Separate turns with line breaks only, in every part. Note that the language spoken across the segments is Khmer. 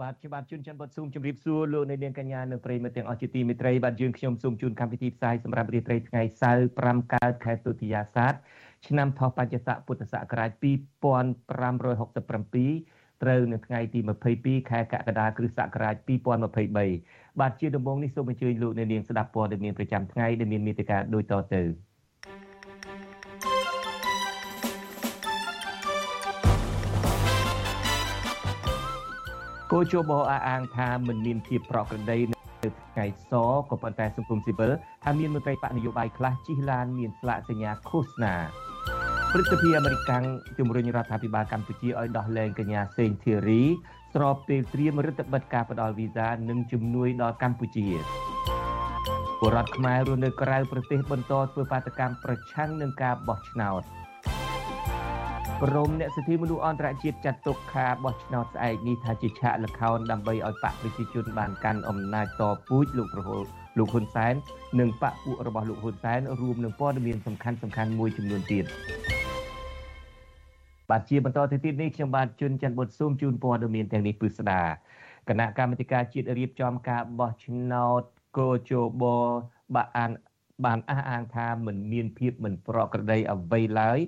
បាទខ្ញុំបាទជួនច័ន្ទបុតស៊ូមជម្រាបសួរលោកអ្នកនាងកញ្ញានិងប្រិយមិត្តទាំងអស់ជាទីមេត្រីបាទយើងខ្ញុំសូមជូនកម្មវិធីផ្សាយសម្រាប់រាត្រីថ្ងៃសៅរ៍5កើតខែទុតិយាសាទឆ្នាំថោះបច្ចស័កពុទ្ធសករាជ2567ត្រូវនៅថ្ងៃទី22ខែកក្កដាគ្រិស្តសករាជ2023បាទជាដំបូងនេះសូមអញ្ជើញលោកអ្នកនាងស្ដាប់ព័ត៌មានប្រចាំថ្ងៃដែលមានមេត្តាដូចតទៅ គោជបអះអាងថាមិនមានភាពប្រក្រតីនៅថ្ងៃសក៏ប៉ុន្តែសង្គមស៊ីវិលថាមានមន្ត្រីបកនយោបាយខ្លះជិះឡានមានស្លាកសញ្ញាឃោសនាព្រឹទ្ធសភាអាមេរិកជំរុញរដ្ឋាភិបាលកម្ពុជាឲ្យដោះលែងកញ្ញាសេងធីរីស្របពេលត្រៀមរដ្ឋបិទការផ្ដល់វីសានិងជំនួយដល់កម្ពុជាពលរដ្ឋខ្មែររស់នៅក្រៅប្រទេសបន្តធ្វើបាតកម្មប្រឆាំងនឹងការបោះឆ្នោត ក្រមអ្នកសិទ្ធិមនុស្សអន្តរជាតិចាត់ទុកការបោះឆ្នោតស្អែកនេះថាជាឆាកលខោនដើម្បីឲ្យបកប្រជាជនបានកាន់អំណាចតពូជលោកប្រហុលលោកហ៊ុនសែននិងបកពួករបស់លោកហ៊ុនសែនរួមនឹងព័ត៌មានសំខាន់សំខាន់មួយចំនួនទៀតបាទជាបន្តទៅទៀតនេះខ្ញុំបាទជួនច័ន្ទបុតស៊ូមជូនព័ត៌មានទាំងនេះពិស្ដាគណៈកម្មាធិការជាតិរៀបចំការបោះឆ្នោតកោជបបាអានបានអះអាងថាមិនមានភាពមិនប្រក្រតីអ្វីឡើយ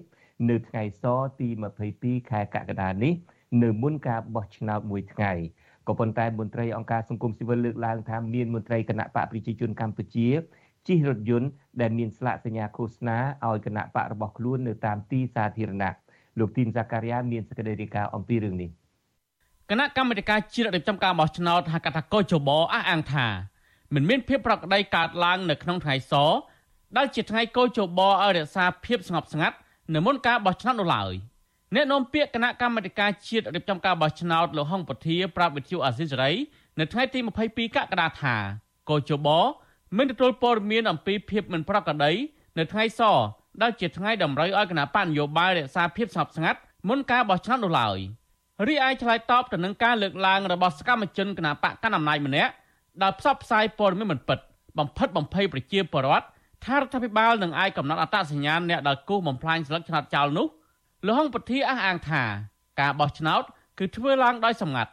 នៅថ្ងៃសទី22ខែកក្កដានេះនៅមុនការបោះឆ្នោតមួយថ្ងៃក៏ប៉ុន្តែមន្ត្រីអង្គការសង្គមស៊ីវិលលើកឡើងថាមានមន្ត្រីគណៈបកប្រជាជនកម្ពុជាជិះរថយន្តដែលមានស្លាកសញ្ញាឃោសនាឲ្យគណៈបករបស់ខ្លួននៅតាមទីសាធារណៈលោកទីនសាការីយ៉ាមានសេចក្តីរាយការណ៍អំពីរឿងនេះ
គណៈកម្មាធិការជាតិរៀបចំការបោះឆ្នោតហៅកាត់ថាកោជបអះអាងថាមិនមានភាពប្រក្រតីកើតឡើងនៅក្នុងថ្ងៃសដែលជាថ្ងៃកោជបឲ្យរក្សាភាពស្ងប់ស្ងាត់ នៅមុនការបោះឆ្នោតនោះឡើយអ្នកនាំពាក្យគណៈកម្មាធិការជាតិរៀបចំការបោះឆ្នោតលោកហុងពធាប្រាប់វិទ្យុអាស៊ីសេរីនៅថ្ងៃទី22កក្កដាថាកោជបមិនទទួលព័ត៌មានអំពីភាពមិនប្រក្រតីនៅថ្ងៃសដែលជាថ្ងៃតម្រូវឲ្យគណៈបញ្ញោបាយរក្សាភាពស្ងប់ស្ងាត់មុនការបោះឆ្នោតនោះឡើយរីឯឆ្លើយតបទៅនឹងការលើកឡើងរបស់សកម្មជនគណៈបកកណ្ដាលអំណាចម្នាក់ដែលផ្សព្វផ្សាយព័ត៌មានមិនពិតបំផិតបំភ័យប្រជាពលរដ្ឋ ថារដ្ឋាភិបាលនឹងអាចកំណត់អត្តសញ្ញាណអ្នកដែលគូសបំផ្លាញស្លឹកឆ្នោតចោលនោះលោកហុងពធាអះអាងថាការបោះឆ្នោតគឺធ្វើឡើងដោយសម្ងាត់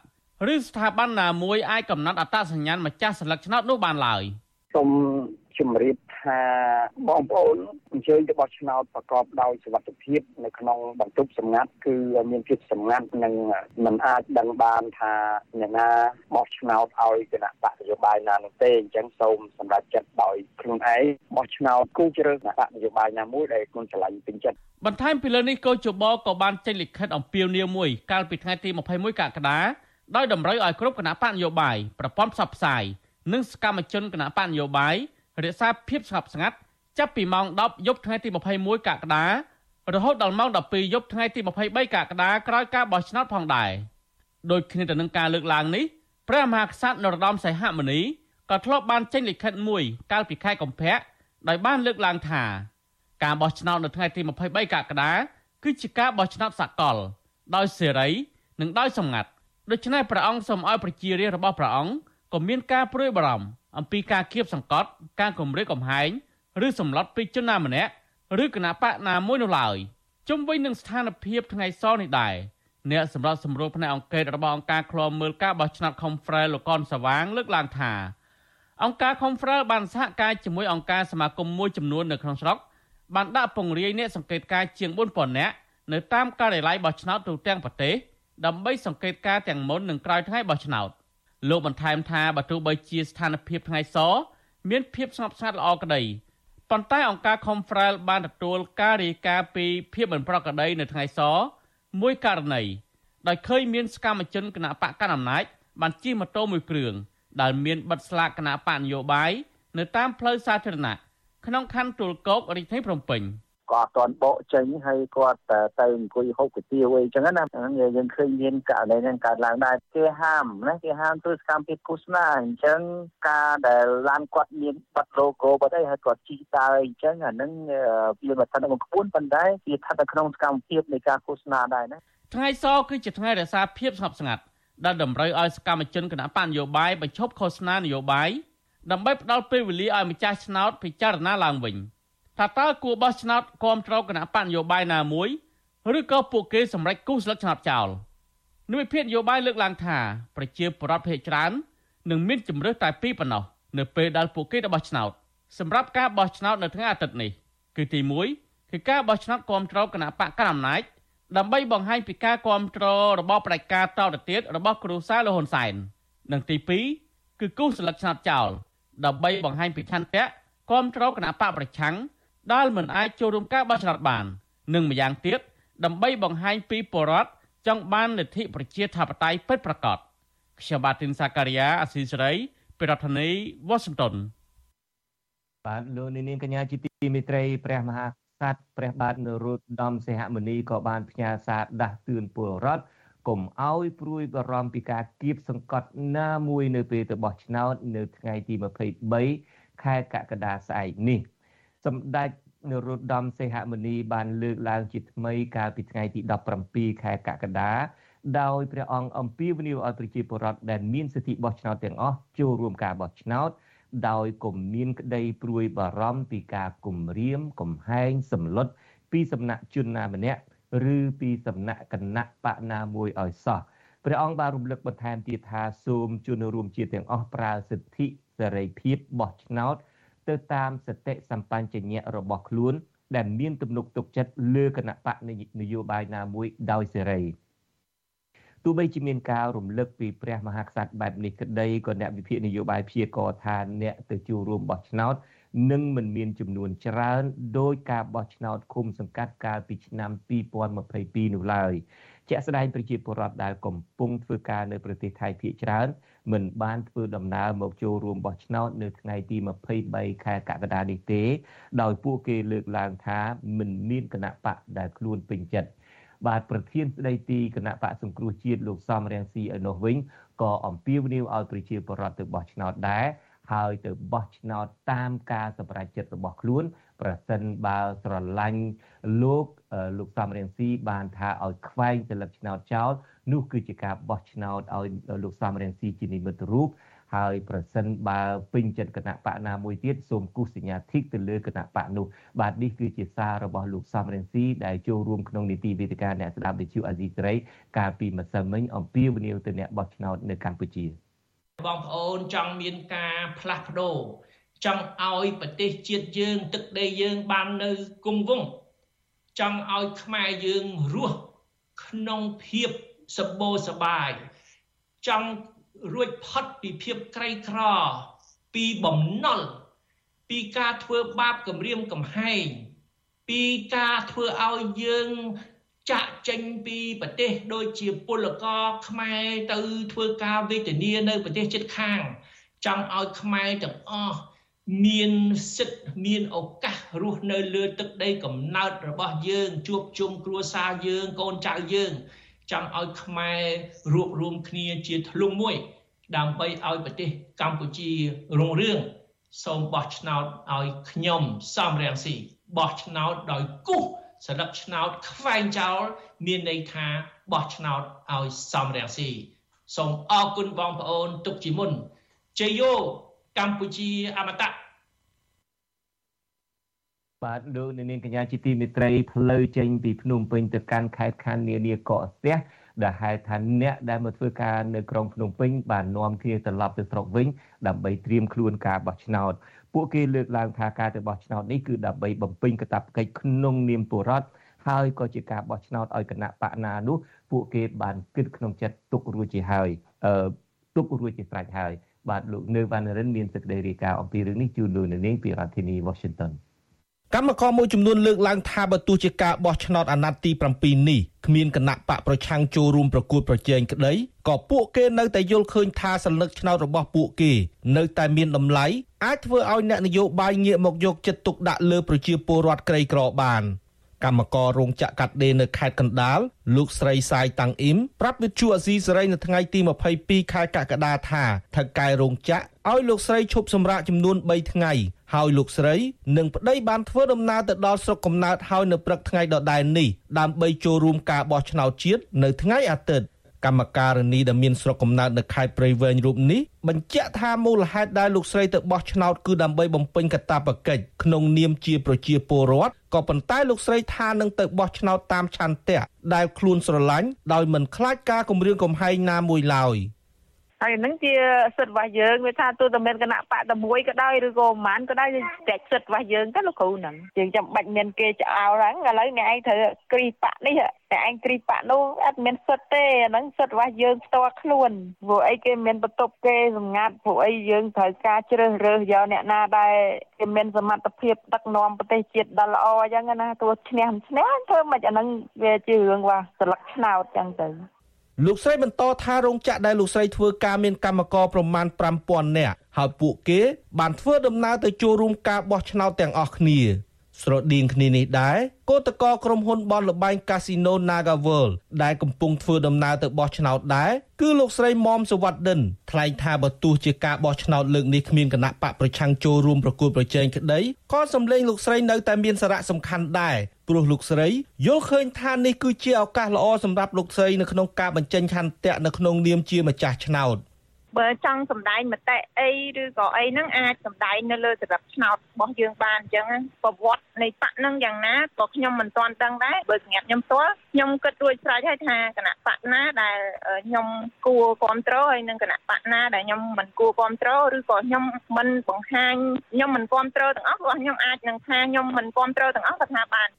ឬស្ថាប័នណាមួយអាចកំណត់អត្តសញ្ញាណម្ចាស់ស្លឹកឆ្នោតនោះបានឡើយ
សូមជម្រាប ថាបងប្អូនអញ្ជើញទៅបោះឆ្នោតប្រកបដោយសុវត្ថិភាពនៅក្នុងបន្ទប់សម្ងាត់គឺមានភាពសម្ងាត់និងមិនអាចដឹងបានថាអ្នកណាបោះឆ្នោតឲ្យគណៈបកនយោបាយណានោះទេអញ្ចឹងសូមសម្រាប់ចិត្តដោយខ្លួនឯងបោះឆ្នោតគូជ្រើសគណៈបកនយោបាយណាមួយដែលខ្លួនឆ្លាញ់ពេញចិត្ត
បន្ថែមពីលើនេះកោជបក៏បានចេញលិខិតអំពាវនាវមួយកាលពីថ្ងៃទី21កក្កដាដោយតម្រូវឲ្យគ្រប់គណៈបកនយោបាយប្រព័ន្ធផ្សព្វផ្សាយនិងសកម្មជនគណៈបកនយោបាយ រក្សាភាពស្ងប់ស្ងាត់ចាប់ពីម៉ោង10យប់ថ្ងៃទី21កក្កដារហូតដល់ម៉ោង12យប់ថ្ងៃទី23កក្កដាក្រោយការបោះឆ្នោតផងដែរដោយគ្នាទៅនឹងការលើកឡើងនេះព្រះមហាក្សត្រនរោត្តមសីហមុនីក៏ធ្លាប់បានចេញលិខិតមួយកាលពីខែកុម្ភៈដោយបានលើកឡើងថាការបោះឆ្នោតនៅថ្ងៃទី23កក្កដាគឺជាការបោះឆ្នោតសកល ដោយសេរីនិងដោយសម្ងាត់ដូច្នេះព្រះអង្គសូមឲ្យប្រជារាស្ត្ររបស់ព្រះអង្គក៏មានការព្រួយបារម្ភ អំពីការគៀបសង្កត់ការគំរាមកំហែងឬសម្លុតពីជនណាម្នាក់ឬគណៈបកណាមួយនោះឡើយជុំវិញនឹងស្ថានភាពថ្ងៃសនេះដែរអ្នកសម្រាប់សម្រួលផ្នែកអង្គការរបស់អង្គការឃ្លាំមើលការបោះឆ្នោត Confrel លោកកនសវាងលើកឡើងថាអង្គការ Confrel បានសហការជាមួយអង្គការសមាគមមួយចំនួននៅក្នុងស្រុកបានដាក់ពង្រាយអ្នកសង្កេតការជាង4000នាក់នៅតាមការិយាល័យបោះឆ្នោតទូទាំងប្រទេសដើម្បីសង្កេតការទាំងមុននិងក្រោយថ្ងៃបោះឆ្នោត លោកបន្ថែមថាបើទោះបីជាស្ថានភាពថ្ងៃសមានភាពស្ងប់ស្ងាត់ល្អក្តីប៉ុន្តែអង្គការ Confrel បានទទួលការរាយការណ៍ពីភាពមិនប្រក្រតីនៅថ្ងៃសមួយករណីដោយឃើញមានសកម្មជនគណៈបកកណ្ដាលអំណាចបានជិះម៉ូតូមួយគ្រឿងដែលមានបិទស្លាកគណៈបកនយោបាយនៅតាមផ្លូវសាធារណៈក្នុងខណ្ឌទួលគោករាជធានីភ្នំពេញ
ក៏អត់ទាន់បកចេញហើយគាត់ទៅអង្គុយហូបគុយទាវអីចឹងណាហ្នឹងយើងឃើញមានករណីហ្នឹងកើតឡើងដែរគេហាមណាគេហាមធ្វើសកម្មភាពឃោសនាអញ្ចឹងការដែលឡានគាត់មានបាត់ logo បាត់អីហើយគាត់ជីដើរអញ្ចឹងអាហ្នឹងវាមិនថានៅក្នុងក្បួនប៉ុន្តែវាស្ថិតនៅក្នុងសកម្មភាពនៃការឃោសនាដែរណា
ថ្ងៃសគឺជាថ្ងៃរក្សាភាពស្ងប់ស្ងាត់ដែលតម្រូវឲ្យសកម្មជនគណៈបកនយោបាយបញ្ឈប់ឃោសនានយោបាយដើម្បីផ្ដល់ពេលវេលាឲ្យម្ចាស់ឆ្នោតពិចារណាឡើងវិញ ថាតើគួរបោះឆ្នោតគាំទ្រគណៈបកនយោបាយណាមួយឬក៏ពួកគេសម្រេចគូសស្លឹកឆ្នោតចោលនិវិភាននយោបាយលើកឡើងថាប្រជាពលរដ្ឋភាគច្រើននឹងមានជំរើសតែពីរប៉ុណ្ណោះនៅពេលដែលពួកគេទៅបោះឆ្នោតសម្រាប់ការបោះឆ្នោតនៅថ្ងៃអាទិត្យនេះគឺទី1គឺការបោះឆ្នោតគាំទ្រគណៈបកកណ្ដាលអំណាចដើម្បីបង្ហាញពីការគ្រប់គ្រងរបបផ្ដាច់ការតទៅទៀតរបស់គ្រូសាលហ៊ុនសែននិងទី2គឺគូសស្លឹកឆ្នោតចោលដើម្បីបង្ហាញពីឆន្ទៈគ្រប់គ្រងគណៈបកប្រឆាំង ដែលមិនអាចចូលរួមការបោះឆ្នោតបាន និងម្យ៉ាងទៀតដើម្បីបង្ហាញពីបរដ្ឋចង់បានលទ្ធិប្រជាធិបតេយ្យពិតប្រាកដខ្ញុំបាទទីនសាការីយ៉ាអស៊ីសេរីប្រធានាធិបតី Washington
បាទលោកនាងកញ្ញាជាទីមេត្រីព្រះមហាក្សត្រព្រះបាទនរោត្តមសីហមុនីក៏បានផ្ញើសារដាស់តឿនពលរដ្ឋកុំឲ្យព្រួយបារម្ភពីការគៀបសង្កត់ណាមួយនៅពេលទៅបោះឆ្នោត នៅថ្ងៃទី23ខែកក្កដាស្អែកនេះ សម្ដេចនរោត្តមសីហមុនីបានលើកឡើងជាថ្មីកាលពីថ្ងៃទី17ខែកក្កដាដោយព្រះអង្គអំពាវនាវឲ្យប្រជាពលរដ្ឋដែលមានសិទ្ធិបោះឆ្នោតទាំងអស់ចូលរួមការបោះឆ្នោតដោយគុំមានក្តីព្រួយបារម្ភពីការគំរាមកំហែងសម្លុតពីសំណាក់ជនណាម្នាក់ឬពីសំណាក់គណៈបកណាមួយឲ្យសោះព្រះអង្គបានរំលឹកបន្ថែមទៀតថាសូមជនរួមជាតិទាំងអស់ប្រើសិទ្ធិសេរីភាពបោះឆ្នោត ទៅតាមសតិសម្បញ្ញៈរបស់ខ្លួន ដែលមានទំនុកទុកចិត្តលើគណៈបកនយោបាយណាមួយដោយសេរីទោះបីជាមានការរំលឹកពីព្រះមហាក្សត្របែបនេះក្តីក៏អ្នកវិភាគនយោបាយព្យាករថាអ្នកទៅចូលរួមបោះឆ្នោតនឹងមិនមានចំនួនច្រើនដោយការបោះឆ្នោតឃុំសង្កាត់កាលពីឆ្នាំ2022នោះឡើយជាក់ស្ដែងប្រជាពលរដ្ឋដែលកំពុងធ្វើការនៅប្រទេសថៃភាគច្រើន មិនបានធ្វើដំណើរមកចូលរួមបោះឆ្នោតនៅថ្ងៃទី23ខែកក្កដានេះទេ ដោយពួកគេលើកឡើងថាមិនមានគណៈបកដែលខ្លួនពេញចិត្តបាទប្រធានស្ដីទីគណៈបកសង្គ្រោះជាតិលោកសំរៀងស៊ីឲ្យនោះវិញក៏អំពាវនាវឲ្យប្រជាពលរដ្ឋទៅបោះឆ្នោតដែរហើយទៅបោះឆ្នោតតាមការសម្រេចចិត្តរបស់ខ្លួនប្រសិនបើស្រឡាញ់លោកលោកសំរៀងស៊ីបានថាឲ្យខ្វែងសិលឹកឆ្នោតចោល នោះគឺជាការបោះឆ្នោតឲ្យលោកសំរៀងស៊ីជានិមិត្តរូបហើយប្រសិនបើពេញចិត្តគណៈបកណាមួយទៀតសូមគូសសញ្ញាធីកទៅលើគណៈបកនោះបាទនេះគឺជាសាររបស់លោកសំរងស៊ីដែលចូលរួមក្នុងនីតិវេទិកាអ្នកស្ដាប់វិទ្យុអាស៊ីសេរីកាលពីម្សិលមិញអំពីវនីវទៅអ្នកបោះឆ្នោតនៅកម្ពុជា
បងប្អូនចង់មានការផ្លាស់ប្ដូរចង់ឲ្យប្រទេសជាតិយើងទឹកដីយើងបាននៅគង់វង្សចង់ឲ្យខ្មែរយើងរស់ក្នុងភាព សម្បូរសបាយចង់រួចផុតពីភាពក្រីក្រ ពីបំណុលពីការធ្វើបាបគំរាមកំហែងពីការធ្វើឲ្យយើងចាក់ចេញពីប្រទេសដូចជាពលករខ្មែរទៅធ្វើការវេទនានៅប្រទេសជិតខាង ចង់ឲ្យខ្មែរទាំងអស់មានសិទ្ធិមានឱកាសរស់នៅលើទឹកដីកំណើតរបស់យើងជួបជុំគ្រួសារយើងកូនចៅយើង ចង់ឲ្យខ្មែររួបរวมគ្នាជាធ្លុងមួយ ដើម្បីឲ្យប្រទេសកម្ពុជារុងរឿងសូមបោះឆ្នោតឲ្យខ្ញុំសំរងស៊ីបោះឆ្នោតដោយគូសស្លឹកឆ្នោតខ្វែងចោលមានន័យថាបោះឆ្នោតឲ្យសំរងស៊ីសូមអរគុណបងប្អូនទុកជាមុនជ័យយោកម្ពុជាអមតៈ
បាទលោកនាងកញ្ញាជាទីមេត្រីផ្លូវចេញពីភ្នំពេញទៅកាន់ខេត្តខណ្ឌនានាកកស្ទះដែលហេតុថាអ្នកដែលមកធ្វើការនៅក្រុងភ្នំពេញបាននាំគ្នាត្រឡប់ទៅស្រុកវិញដើម្បីត្រៀមខ្លួនការបោះឆ្នោតពួកគេលើកឡើងថាការទៅបោះឆ្នោតនេះគឺដើម្បីបំពេញកាតព្វកិច្ចក្នុងនាមពលរដ្ឋហើយក៏ជាការបោះឆ្នោតឲ្យគណៈបកណានោះពួកគេបានគិតក្នុងចិត្តទុករួចជាហើយអឺទុករួចជាស្រេចហើយបាទលោកនៅវណ្ណរិនមានសេចក្តីរាយការណ៍អំពីរឿងនេះជូនលោកនាងពីរដ្ឋធានី Washington
កម្មករមួយចំនួនលើកឡើងថាបើទោះជាការបោះឆ្នោតអាណត្តិទី7នេះគ្មានគណៈបកប្រឆាំងចូលរួមប្រគួតប្រជែងក្តីក៏ពួកគេនៅតែយល់ឃើញថាសញ្ញាឆ្នោតរបស់ពួកគេនៅតែមានតម្លៃអាចធ្វើឲ្យអ្នកនយោបាយងាកមកយកចិត្តទុកដាក់លើប្រជាពលរដ្ឋក្រីក្របានកម្មកររោងចក្រកាត់ដេរនៅខេត្តកណ្ដាលលោកស្រីសាយតាំងអ៊ីមប្រាប់វិទ្យុអាស៊ីសេរីនៅថ្ងៃទី22ខែកក្កដាថាថៅកែរោងចក្រ ឲ្យលោកស្រីឈប់សម្រាកចំនួន3ថ្ងៃហើយលោកស្រីនិងប្តីបានធ្វើដំណើរទៅដល់ស្រុកកំណើតហើយនៅព្រឹកថ្ងៃដដែលនេះដើម្បីចូលរួមការបោះឆ្នោតជាតិនៅថ្ងៃអាទិត្យកម្មការនីដែលមានស្រុកកំណើតនៅខេត្តព្រៃវែងរូបនេះបញ្ជាក់ថាមូលហេតុដែលលោកស្រីទៅបោះឆ្នោតគឺដើម្បីបំពេញកាតព្វកិច្ចក្នុងនាមជាប្រជាពលរដ្ឋក៏ប៉ុន្តែលោកស្រីថានឹងទៅបោះឆ្នោតតាមឆន្ទៈដែលខ្លួនស្រឡាញ់ដោយមិនខ្លាចការគំរាមកំហែងណាមួយឡើយ។
ហើយហ្នឹងជាសិទ្ធិរបស់យើងវាថាទោះតែមានគណៈបកតែមួយក៏ដោយឬក៏មិនក៏ដោយតែសិទ្ធិរបស់យើងទៅលោកគ្រូហ្នឹងយើងចាំបាច់មានគេចោលហ្នឹងឥឡូវអ្នកឯងត្រូវគ្រីបកនេះតែឯងគ្រីបកនោះអត់មានសិទ្ធិទេអាហ្នឹងសិទ្ធិរបស់យើងផ្ទាល់ខ្លួនព្រោះអីគេមានបន្ទប់គេសម្ងាត់ព្រោះអីយើងត្រូវការជ្រើសរើសយកអ្នកណាដែលគេមានសមត្ថភាពដឹកនាំប្រទេសជាតិដល់ល្អអញ្ចឹងណាទោះឈ្នះមិនឈ្នះធ្វើមិនអាហ្នឹងវាជារឿងว่าស្លឹកឆ្នោតអញ្ចឹងទៅ
លោកស្រីបន្តថារោងចក្រដែលលោកស្រីធ្វើការមានកម្មករប្រមាណ5000នាក់ហើយពួកគេបានធ្វើដំណើរទៅចូលរួមការបោះឆ្នោតទាំងអស់គ្នាស្រដៀងគ្នានេះដែរគឧតកក្រុមហ៊ុនបនលបែងកាស៊ីណូ Naga World ដែលកំពុងធ្វើដំណើរទៅបោះឆ្នោតដែរគឺលោកស្រីមុំសវត្តិនថ្លែងថាបើទោះជាការបោះឆ្នោតលើកនេះគ្មានគណៈបកប្រឆាំងចូលរួមប្រគល់ប្រជែងក្តីក៏សម្លេងលោកស្រីនៅតែមានសារៈសំខាន់ដែរ ព្រោះលោកស្រីយល់ឃើញថានេះគឺជាឱកាសល្អសម្រាប់លោកស្រីនៅក្នុងការបញ្ចេញឆន្ទៈនៅក្នុងនាមជាម្ចាស់ឆ្នោត។
បើចង់សម្ដែងមតិអីឬក៏អីហ្នឹងអាចសម្ដែងនៅលើសម្រាប់ឆ្នោតរបស់យើងបានអញ្ចឹងប្រវត្តិនៃបកហ្នឹងយ៉ាងណាក៏ខ្ញុំមិនទាន់ដឹងដែរបើសម្រាប់ខ្ញុំផ្ទាល់ខ្ញុំគិតរួចស្រេចហើយថាគណៈបកណាដែលខ្ញុំគួរគ្រប់គ្រងហើយនឹងគណៈបកណាដែលខ្ញុំមិនគួរគ្រប់គ្រងឬក៏ខ្ញុំមិនបង្ហាញខ្ញុំមិនគ្រប់គ្រងទាំងអស់ព្រោះខ្ញុំអាចនឹងថាខ្ញុំមិនគ្រប់គ្រងទាំងអស់ក៏ថាបាន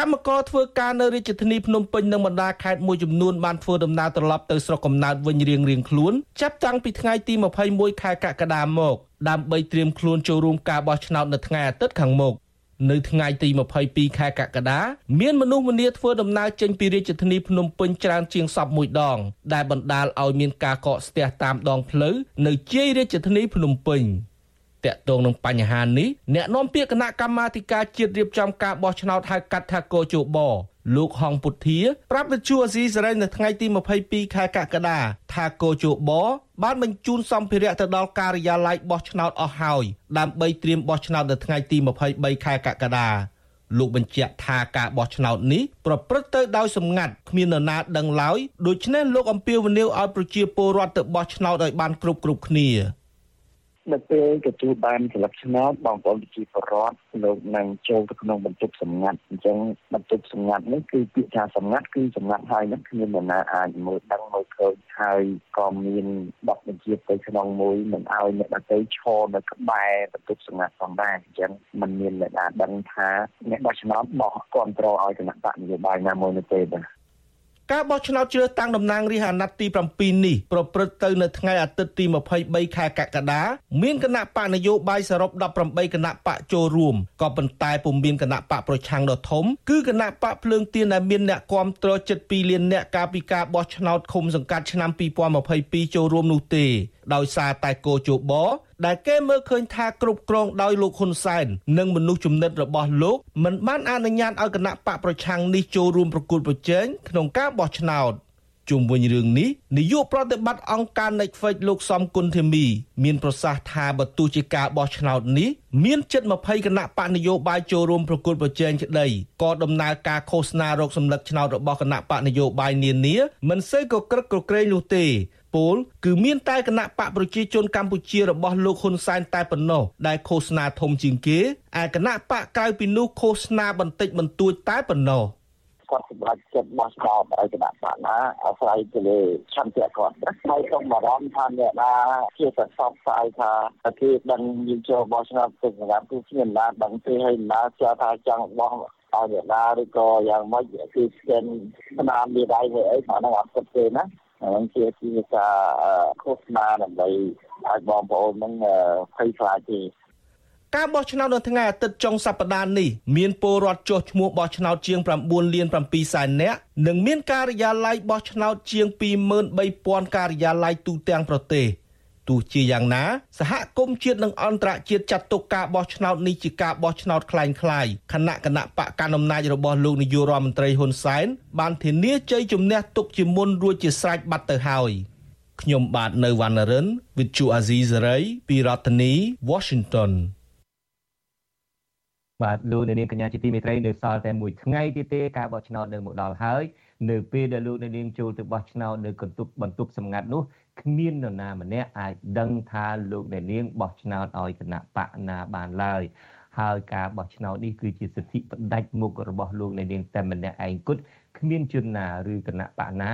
កម្មករធ្វើការនៅរាជធានីភ្នំពេញនិងបណ្ដាខេត្តមួយចំនួនបានធ្វើដំណើរត្រឡប់ទៅស្រុកកំណើតវិញរៀងៗខ្លួនចាប់តាំងពីថ្ងៃទី21ខែកក្កដាមកដើម្បីត្រៀមខ្លួនចូលរួមការបោះឆ្នោតនៅថ្ងៃអាទិត្យខាងមុខនៅថ្ងៃទី22ខែកក្កដាមានមនុស្សម្នាធ្វើដំណើរចេញពីរាជធានីភ្នំពេញច្រើនជាងសពមួយដង ដែលបណ្ដាលឲ្យមានការកកស្ទះតាមដងផ្លូវនៅជាយរាជធានីភ្នំពេញ។ តកតងនឹងបញ្ហានេះអ្នកនាំពាក្យគណៈកម្មាធិការជាតិរៀបចំការបោះឆ្នោតហៅកាត់ថាកោជបលោកហងពុធាប្រាប់វិទ្យុអាស៊ីសេរីនៅថ្ងៃទី22ខែកក្កដាថាកោជបបានបញ្ជូនសម្ភារៈទៅដល់ការិយាល័យបោះឆ្នោតអស់ហើយដើម្បីត្រៀមបោះឆ្នោតនៅថ្ងៃទី23ខែកក្កដាលោកបញ្ជាក់ថាការបោះឆ្នោតនេះប្រព្រឹត្តទៅដោយសម្ងាត់គ្មាននរណាដឹងឡើយដូច្នេះលោកអំពាវនាវឲ្យប្រជាពលរដ្ឋទៅបោះឆ្នោតឲ្យបានគ្រប់គ្រប់គ្នា
នៅពេលទទួលបានស្លឹកឆ្នោតបងប្អូនប្រជាពលរដ្ឋលោកនឹងចូលទៅក្នុងបន្ទប់សម្ងាត់អញ្ចឹងបន្ទប់សម្ងាត់នេះគឺពាក្យថាសម្ងាត់គឺសម្ងាត់ហើយនឹងគ្មាននរណាអាចមើលដឹងមើលឃើញហើយក៏មានបទបញ្ជាទៅក្នុងមួយមិនឲ្យអ្នកដទៃឈរនៅក្បែរបន្ទប់សម្ងាត់ផងដែរអញ្ចឹងมันមានអ្នកណាដឹងថាអ្នកបោះឆ្នោតបោះគ្រប់គ្រងឲ្យគណៈបកនយោបាយណាមួយនៅទេបាទ
ការបោះឆ្នោតជ្រើសតាំងតំណាងរាស្ត្រអាណត្តិទី7នេះប្រព្រឹត្តទៅនៅថ្ងៃអាទិត្យទី23ខែកក្កដាមានគណៈបកនយោបាយសរុប18គណៈបកចូលរួមក៏ប៉ុន្តែពុំមានគណៈបកប្រឆាំងដ៏ធំគឺគណៈបកភ្លើងទៀនដែលមានអ្នកគាំទ្រជិត2លានអ្នកកាលពីការបោះឆ្នោតឃុំសង្កាត់ឆ្នាំ2022ចូលរួមនោះទេដោយសារតែគោជប ដែលគេមើលឃើញថាគ្រប់គ្រងដោយលោកហ៊ុនសែននិងមនុស្សចំណិតរបស់លោកមិនបានអនុញ្ញាតឲ្យគណៈបកប្រឆាំងនេះចូលរួមប្រគល់ប្រជែងក្នុងការបោះឆ្នោតជុំវិញរឿងនេះនាយកប្រតិបត្តិអង្គការ Netflix លោកសំគុណធីមី មានប្រសាសន៍ថាបើទោះជាការបោះឆ្នោតនេះមានជិត20គណៈបកនយោបាយចូលរួមប្រគល់ប្រជែងក្តីក៏ដំណើរការឃោសនារោគសម្លឹកឆ្នោតរបស់គណៈបកនយោបាយនានាមិនសូវក៏ក្រឹកក្រក្រែងនោះទេ ពលគឺមានតែគណៈបកប្រជាជនកម្ពុជារបស់លោកហ៊ុនសែនតែប៉ុណ្ណោះដែលឃោសនាធំជាងគេឯគណៈបកក្រៅពីនោះឃោសនាបន្តិចបន្តួចតែប៉ុណ្ណោះ
គាត់សម្រាប់ចិត្តបោះឆ្នោតឲ្យគណៈបកណាអាស្រ័យទៅលើឆន្ទៈគាត់ហើយសូមបារម្ភថាអ្នកណាជាប្រសពស្អាយថាគេដឹងយើងចូលបោះឆ្នោតទៅសម្រាប់គឺគ្មានណាដឹងទេហើយណាចាថាចង់បោះឲ្យអ្នកណាឬក៏យ៉ាងម៉េចគឺស្គិនស្នាមមានដៃមួយអីអាហ្នឹងអត់គិតទេណា ហ្នឹងជាជាការឃោសនាដើម្បីឲ្យបងប្អូនហ្នឹងភ័យខ្លាចទេ
ការបោះឆ្នោតនៅថ្ងៃអាទិត្យចុងសប្តាហ៍នេះមានពលរដ្ឋចុះឈ្មោះបោះឆ្នោតជាង9លាន7សែននាក់និងមានការិយាល័យបោះឆ្នោតជាង23,000ការិយាល័យទូទាំងប្រទេស ទោះជាយ៉ាងណា សហគមន៍ជាតិនិងអន្តរជាតិចាត់ទុកការបោះឆ្នោតនេះជាការបោះឆ្នោតคล้ายៗគណៈគណៈបកកណ្ដាលអំណាចរបស់លោកនាយករដ្ឋមន្ត្រីហ៊ុនសែនបានធានាជ័យជំនះទុកជាមុនរួចជាស្រេចបាត់ទៅហើយខ្ញុំបាទនៅវណ្ណរិន With Chu Azizi Saray ពីរដ្ឋធានី Washington
បាទលោកនាងកញ្ញាជាទីមេត្រីនៅសល់តែមួយថ្ងៃទៀតទេការបោះឆ្នោតនៅមកដល់ហើយនៅពេលដែលលោកនាងចូលទៅបោះឆ្នោតនៅកន្ទប់បន្ទប់សម្ងាត់នោះ គ្មាននរណាម្នាក់អាចដឹងថាលោកនាងបោះឆ្នោតឲ្យគណៈបកណាបានឡើយហើយការបោះឆ្នោតនេះគឺជាសិទ្ធិផ្ដាច់មុខរបស់លោកនាងតែម្នាក់ឯងគត់គ្មានជនណាឬគណៈបកណា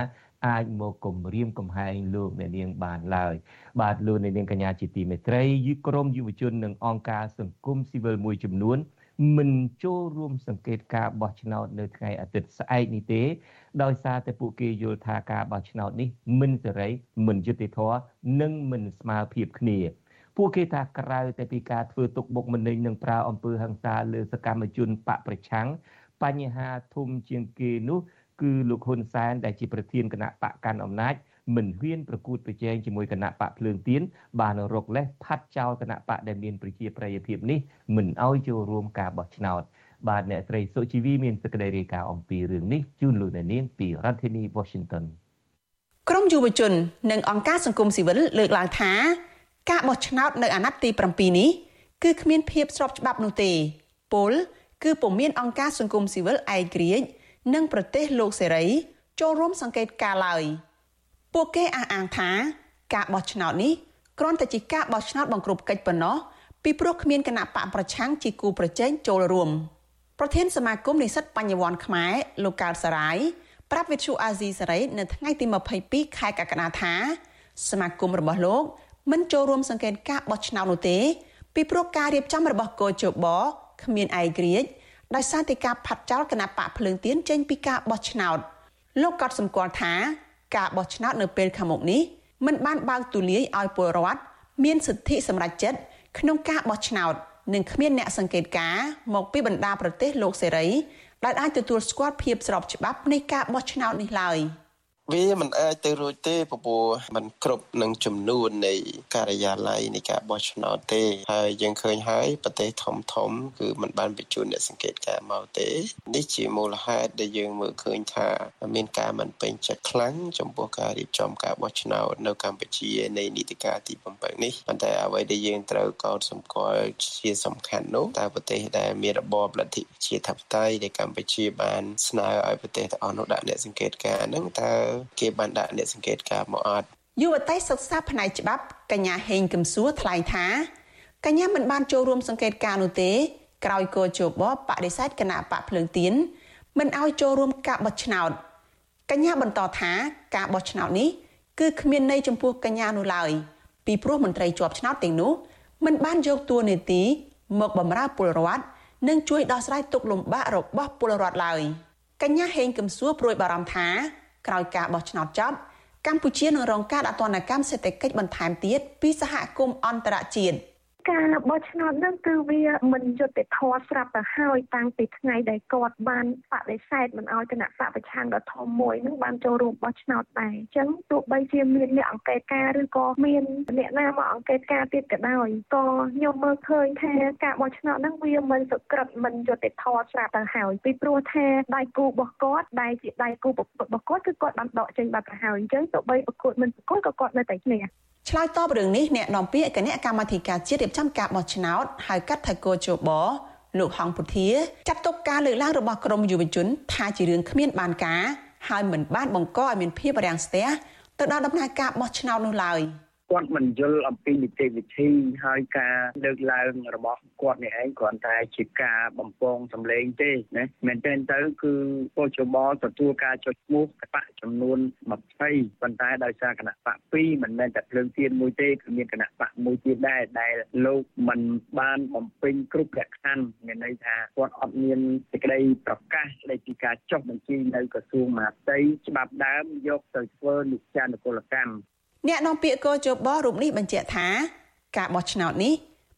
អាចមកគំរាមកំហែងលោកអ្នកនាងបានឡើយបាទលោកអ្នកនាងកញ្ញាជាទីមេត្រីយឺក្រមយុវជននិងអង្គការសង្គមស៊ីវិលមួយចំនួន មិនចូលរួមសង្កេតការបោះឆ្នោតនៅថ្ងៃអាទិត្យស្អែកនេះទេ ដោយសារតែពួកគេយល់ថាការបោះឆ្នោតនេះមិនសេរីមិនយុត្តិធម៌និងមិនស្មើភាពគ្នាពួកគេថាក្រៅតែពីការធ្វើទុកបុកម្នេញនិងប្រើអំពើហិង្សាលើសកម្មជនបកប្រឆាំងបញ្ហាធំជាងគេនោះគឺលោកហ៊ុនសែនដែលជាប្រធានគណៈបកកាន់អំណាច មិនហ៊ានប្រកួតប្រជែងជាមួយគណៈបកភ្លើងទៀនបានរកលេសផាត់ចោលគណៈបកដែលមានប្រជាប្រិយភាពនេះមិនអោយចូលរួមការបោះឆ្នោតបាទអ្នកស្រីសុជីវីមានសេចក្តីរាយការណ៍អំពីរឿងនេះជូនលោកអ្នកនាងពីរដ្ឋធានី Washington
ក្រមយុវជន និងអង្គការសង្គមស៊ីវិលលើកឡើងថា ការបោះឆ្នោតនៅអាណត្តិទី7នេះគឺគ្មានភាពស្របច្បាប់នោះទេពលគឺពុំមានអង្គការសង្គមស៊ីវិលឯករាជ្យនិងប្រទេសលោកសេរីចូលរួមសង្កេតការឡើយ ពួកគេអះអាងថាការបោះឆ្នោតនេះគ្រាន់តែជាការបោះឆ្នោតបង្ក្រប់កិច្ចប៉ុណ្ណោះពីព្រោះគ្មានគណៈបកប្រឆាំងជាគូប្រជែងចូលរួមប្រធានសមាគមនិស្សិតបញ្ញវន្តខ្មែរលោកកើតសរាយប្រាប់វិទ្យុអាស៊ីសេរីនៅថ្ងៃទី22ខែកក្កដាថាសមាគមរបស់លោកមិនចូលរួមសង្កេតការបោះឆ្នោតនោះទេ ពីព្រោះការរៀបចំរបស់កោជបគ្មានឯករាជ្យដោយសារតែការផាត់ចោលគណៈបកភ្លើងទៀនចេញពីការបោះឆ្នោតលោកក៏សម្គាល់ថា ការបោះឆ្នោតនៅពេលខាងមុខនេះមិនបានបើកទូលាយឲ្យពលរដ្ឋមានសិទ្ធិសម្រេចចិត្តក្នុងការបោះឆ្នោតនិងគ្មានអ្នកសង្កេតការមកពីបណ្ដាប្រទេសលោកសេរីដែលអាចទទួលស្គាល់ភាពស្របច្បាប់នៃការបោះឆ្នោតនេះឡើយ។
វាមិនអាចទៅរួចទេព្រោះมันគ្រប់នឹងចំនួននៃការិយាល័យនៃការបោះឆ្នោតទេហើយយើងឃើញហើយប្រទេសធំធំគឺมันបានបញ្ជូនអ្នកសង្កេតការមកទេ នេះជាមូលហេតុដែលយើងមើលឃើញថាមានការមិនពេញចិត្តខ្លាំងចំពោះការរៀបចំការបោះឆ្នោតនៅកម្ពុជានៃនីតិកាលទី7នេះប៉ុន្តែអ្វីដែលយើងត្រូវកោតសម្គាល់ជាសំខាន់នោះតើប្រទេសដែលមានរបបលទ្ធិជាធិបតេយ្យដែលកម្ពុជាបានស្នើឲ្យប្រទេសទាំងអស់នោះដាក់អ្នកសង្កេតការហ្នឹងតើ គេបានដាក់អ្នកសង្កេតការមកអត់
យុវតីសិក្សាផ្នែកច្បាប់កញ្ញាហេងកឹមសួរថ្លែងថាកញ្ញាមិនបានចូលរួមសង្កេតការនោះទេក្រោយកោជបបដិសេធគណៈបកភ្លើងទៀនមិនឲ្យចូលរួមការបោះឆ្នោតកញ្ញាបន្តថាការបោះឆ្នោតនេះគឺគ្មានន័យចំពោះកញ្ញានោះឡើយពីព្រោះមន្ត្រីជាប់ឆ្នោតទាំងនោះមិនបានយកតួនាទីមកបម្រើពលរដ្ឋនិងជួយដោះស្រាយទុក្ខលំបាករបស់ពលរដ្ឋឡើយកញ្ញាហេងកឹមសួរព្រួយបារម្ភថា ក្រោយការបោះឆ្នោតចប់កម្ពុជានឹងរងការដាក់ទណ្ឌកម្មសេដ្ឋកិច្ចបន្ថែមទៀតពីសហគមន៍អន្តរជាតិ។
ការបោះឆ្នោតហ្នឹងគឺវាមិនយុត្តិធម៌ស្រាប់ទៅហើយតាំងពីថ្ងៃដែលគាត់បានបដិសេធមិនអោយគណៈបកប្រឆាំងដ៏ធំមួយហ្នឹងបានចូលរួមបោះឆ្នោតដែរអញ្ចឹងទោះបីជាមានអ្នកអង្កេតការឬក៏មានអ្នកណាមកអង្កេតការទៀតក៏ដោយក៏ខ្ញុំមើលឃើញថាការបោះឆ្នោតហ្នឹងវាមិនសុក្រិតមិនយុត្តិធម៌ស្រាប់ទៅហើយពីព្រោះថាដៃគូរបស់គាត់ដែលជាដៃគូរបស់គាត់គឺគាត់បានដកចេញបាត់ទៅហើយអញ្ចឹងទោះបីប្រកួតមិនប្រកួតក៏គាត់នៅតែឈ្នះ
ឆ្លើយតបរឿងនេះអ្នកនាំពាក្យគណៈកម្មាធិការជាតិរៀបចំការបោះឆ្នោតហៅកាត់ថាកោជបលោកហងពុធាចាត់ទុកការលើកឡើងរបស់ក្រមយុវជន ថាជារឿងគ្មានបានការហើយមិនបានបង្កឲ្យមានភាពរាំងស្ទះទៅដល់ដំណើរការបោះឆ្នោតនោះឡើយ។
គាត់មិនយល់អំពីនីតិវិធីហើយការលើកឡើងរបស់គាត់នេះឯងគ្រាន់តែជាការបំពងសម្លេងទេណាមែនទែនទៅគឺកោជបទទួលការចុចឈ្មោះគណៈចំនួន20ប៉ុន្តែដោយសារគណៈបក2មិនមែនតែភ្លើងទៀនមួយទេគឺមានគណៈបកមួយទៀតដែរដែលលោកមិនបានបំពេញគ្រប់លក្ខខណ្ឌមានន័យថាគាត់អត់មានសេចក្តីប្រកាសស្តីពីការចុះបញ្ជីនៅក្រសួងមហាផ្ទៃច្បាប់ដើមយកទៅធ្វើនិច្ចានុកុលកម្ម
អ្នកនាំពាក្យកោជបរូបនេះបញ្ជាក់ថាការបោះឆ្នោតនេះ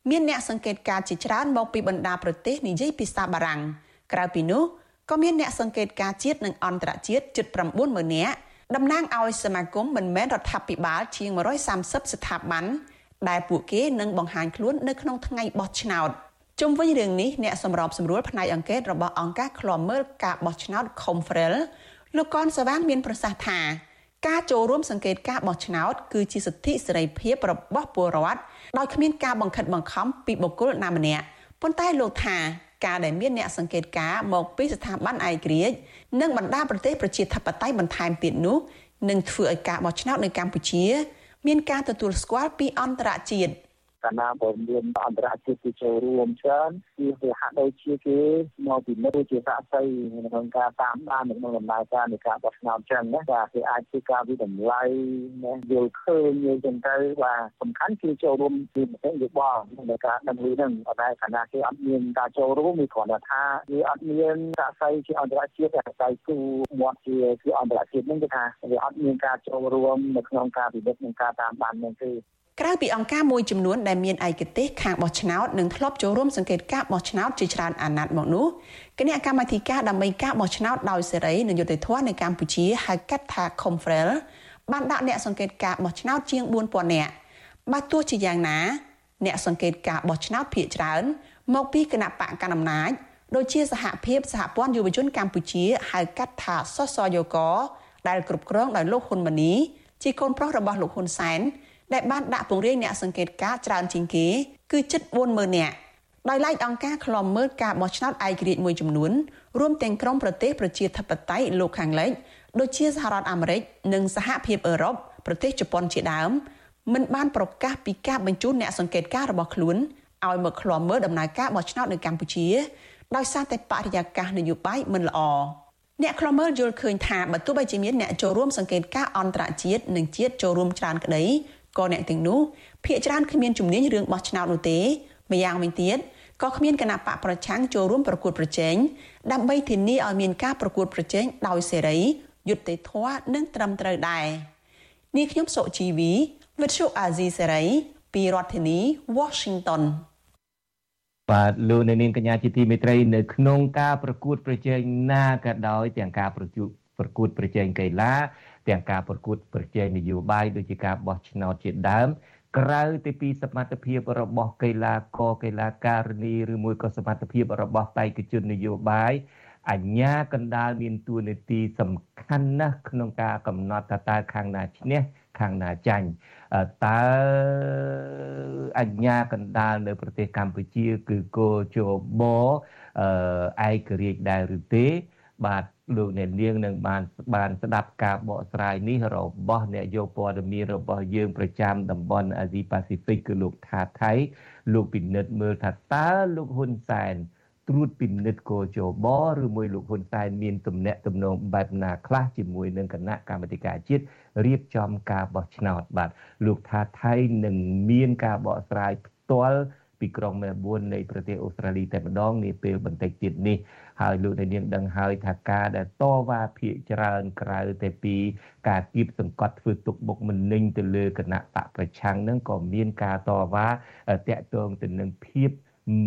មានអ្នកសង្កេតការជាច្រើនមកពីបណ្ដាប្រទេសនិយាយភាសាបារាំងក្រៅពីនោះក៏មានអ្នកសង្កេតការជាតិនិងអន្តរជាតិជិត90000នាក់តំណាងឲ្យសមាគមមិនមែនរដ្ឋាភិបាលជាង130ស្ថាប័នដែលពួកគេនឹងបង្ហាញខ្លួននៅក្នុងថ្ងៃបោះឆ្នោតជុំវិញរឿងនេះអ្នកសម្របសម្រួលផ្នែកអង្កេតរបស់អង្គការឃ្លាំមើលការបោះឆ្នោត Confrel លោកកនសវាងមានប្រសាសន៍ថា ការចូលរួមសង្កេតការបោះឆ្នោតគឺជាសិទ្ធិសេរីភាពរបស់ពលរដ្ឋដោយគ្មានការបង្ខិតបង្ខំពីបុគ្គលណាម្នាក់ប៉ុន្តែលោកថាការដែលមានអ្នកសង្កេតការមកពីស្ថាប័នឯករាជ្យនិងបណ្ដាប្រទេសប្រជាធិបតេយ្យបន្ថែមទៀតនោះនឹងធ្វើឲ្យការបោះឆ្នោតនៅកម្ពុជា មានការទទួលស្គាល់ពីអន្តរជាតិ
កាលណាបើមានអន្តរជាតិគេចូលរួមច្រើនគឺវាហាក់ដូចជាគេមកពីនៅជាសាក់សីក្នុងការតាមដានក្នុងដំណើរការនៃការបោះឆ្នោតចឹងណាបាទគេអាចធ្វើការវិតម្លៃណាយល់ឃើញយល់ចឹងទៅបាទសំខាន់គឺចូលរួមពីមតិយោបល់ក្នុងការដឹងឮហ្នឹងប៉ុន្តែកាលណាគេអត់មានការចូលរួមវាគ្រាន់តែថាវាអត់មានសាក់សីជាអន្តរជាតិតែដៃគូមាត់ជាគឺអន្តរជាតិហ្នឹងគឺថាវាអត់មានការចូលរួមនៅក្នុងការពិនិត្យនិងការតាមដានហ្នឹងទេ
ក្រៅពីអង្គការមួយចំនួនដែលមានឯកទេសខាងបោះឆ្នោតនិងធ្លាប់ចូលរួមសង្កេតការបោះឆ្នោតជាច្រើនអាណត្តិមកនោះគណៈកម្មាធិការដើម្បីការបោះឆ្នោតដោយសេរីនិងយុត្តិធម៌នៅកម្ពុជាហៅកាត់ថា Confrel បានដាក់អ្នកសង្កេតការបោះឆ្នោតជាង4000នាក់បើទោះជាយ៉ាងណា អ្នកសង្កេតការបោះឆ្នោតភាគច្រើន មកពីគណៈបកកណ្ដាលអំណាចដូចជាសហភាពសហព័ន្ធយុវជនកម្ពុជាហៅកាត់ថាសសយកដែលគ្រប់គ្រងដោយលោកហ៊ុនម៉ាណីជាកូនប្រុសរបស់លោកហ៊ុនសែន ដែលបានដាក់ពង្រាយអ្នកសង្កេតការច្រើនជាងគេគឺជិត40000នាក់ដោយឡែកអង្គការឃ្លាំមើលការបោះឆ្នោតឯករាជ្យមួយចំនួនរួមទាំងក្រុមប្រទេសប្រជាធិបតេយ្យលោកខាងលិចដូចជាសហរដ្ឋអាមេរិកនិងសហភាពអឺរ៉ុបប្រទេសជប៉ុនជាដើមមិនបានប្រកាសពីការបញ្ជូនអ្នកសង្កេតការរបស់ខ្លួនឲ្យមកឃ្លាំមើលដំណើរការបោះឆ្នោតនៅកម្ពុជាដោយសារតែបរិយាកាសនយោបាយមិនល្អអ្នកខ្លមើលយល់ឃើញថាបើទោះបីជាមានអ្នកចូលរួមសង្កេតការអន្តរជាតិនិងជាតិចូលរួមច្រើនក្តី ក៏អ្នកទាំងនោះភាកច្រើនគ្មានជំនាញរឿងបោះឆ្នោតនោះទេម្យ៉ាងវិញទៀតក៏គ្មានគណៈបកប្រឆាំងចូលរួមប្រកួតប្រជែងដើម្បីធានាឲ្យមានការប្រកួតប្រជែងដោយសេរីយុត្តិធម៌និងត្រឹមត្រូវដែរនេះខ្ញុំសុជីវីវិទ្យុអាស៊ីសេរីពីរដ្ឋធានី Washington
បាទលោកនៅនាងកញ្ញាជាទីមេត្រីនៅក្នុងការប្រកួតប្រជែងណាក៏ដោយទាំងការប្រជុំប្រកួតប្រជែងកីឡា ទាំងការប្រកួតប្រជែងនយោបាយដូចជាការបោះឆ្នោតជាដើមក្រៅទៅពីសមត្ថភាពរបស់កីឡាករកីឡាការិនីឬមួយក៏សមត្ថភាពរបស់បេក្ខជននយោបាយអញ្ញាកណ្ដាលមានតួនាទីសំខាន់ណាស់ក្នុងការកំណត់ថាតើខាងណាឈ្នះខាងណាចាញ់តើអញ្ញាកណ្ដាលនៅប្រទេសកម្ពុជាគឺគោជបឯករាជ្យដែរឬទេបាទ លោកអ្នកនាងនឹងបានបានស្ដាប់ការបកស្រាយនេះរបស់អ្នកយកព័ត៌មានរបស់យើងប្រចាំតំបន់អាស៊ីប៉ាស៊ីហ្វិកគឺលោកថាថៃលោកពិនិត្យមើលថាតើលោកហ៊ុនសែនត្រួតពិនិត្យកោជបឬមួយលោកហ៊ុនសែនមានទំនាក់ទំនងបែបណាខ្លះជាមួយនឹងគណៈកម្មាធិការជាតិរៀបចំការបោះឆ្នោតបាទលោកថាថៃនឹងមានការបកស្រាយផ្ទាល់ពីក្រុងមែលប៊ននៃប្រទេសអូស្ត្រាលីតែម្ដងនាពេលបន្តិចទៀតនេះ ហើយលោកនាងដឹងហើយថាការដែលតវ៉ាភាកច្រើនក្រៅតែពី ការគៀបសង្កត់ធ្វើទុកបុកម្នេញទៅលើគណៈបកប្រឆាំងនឹងក៏មានការតវ៉ាតាក់ទងទៅនឹងភាព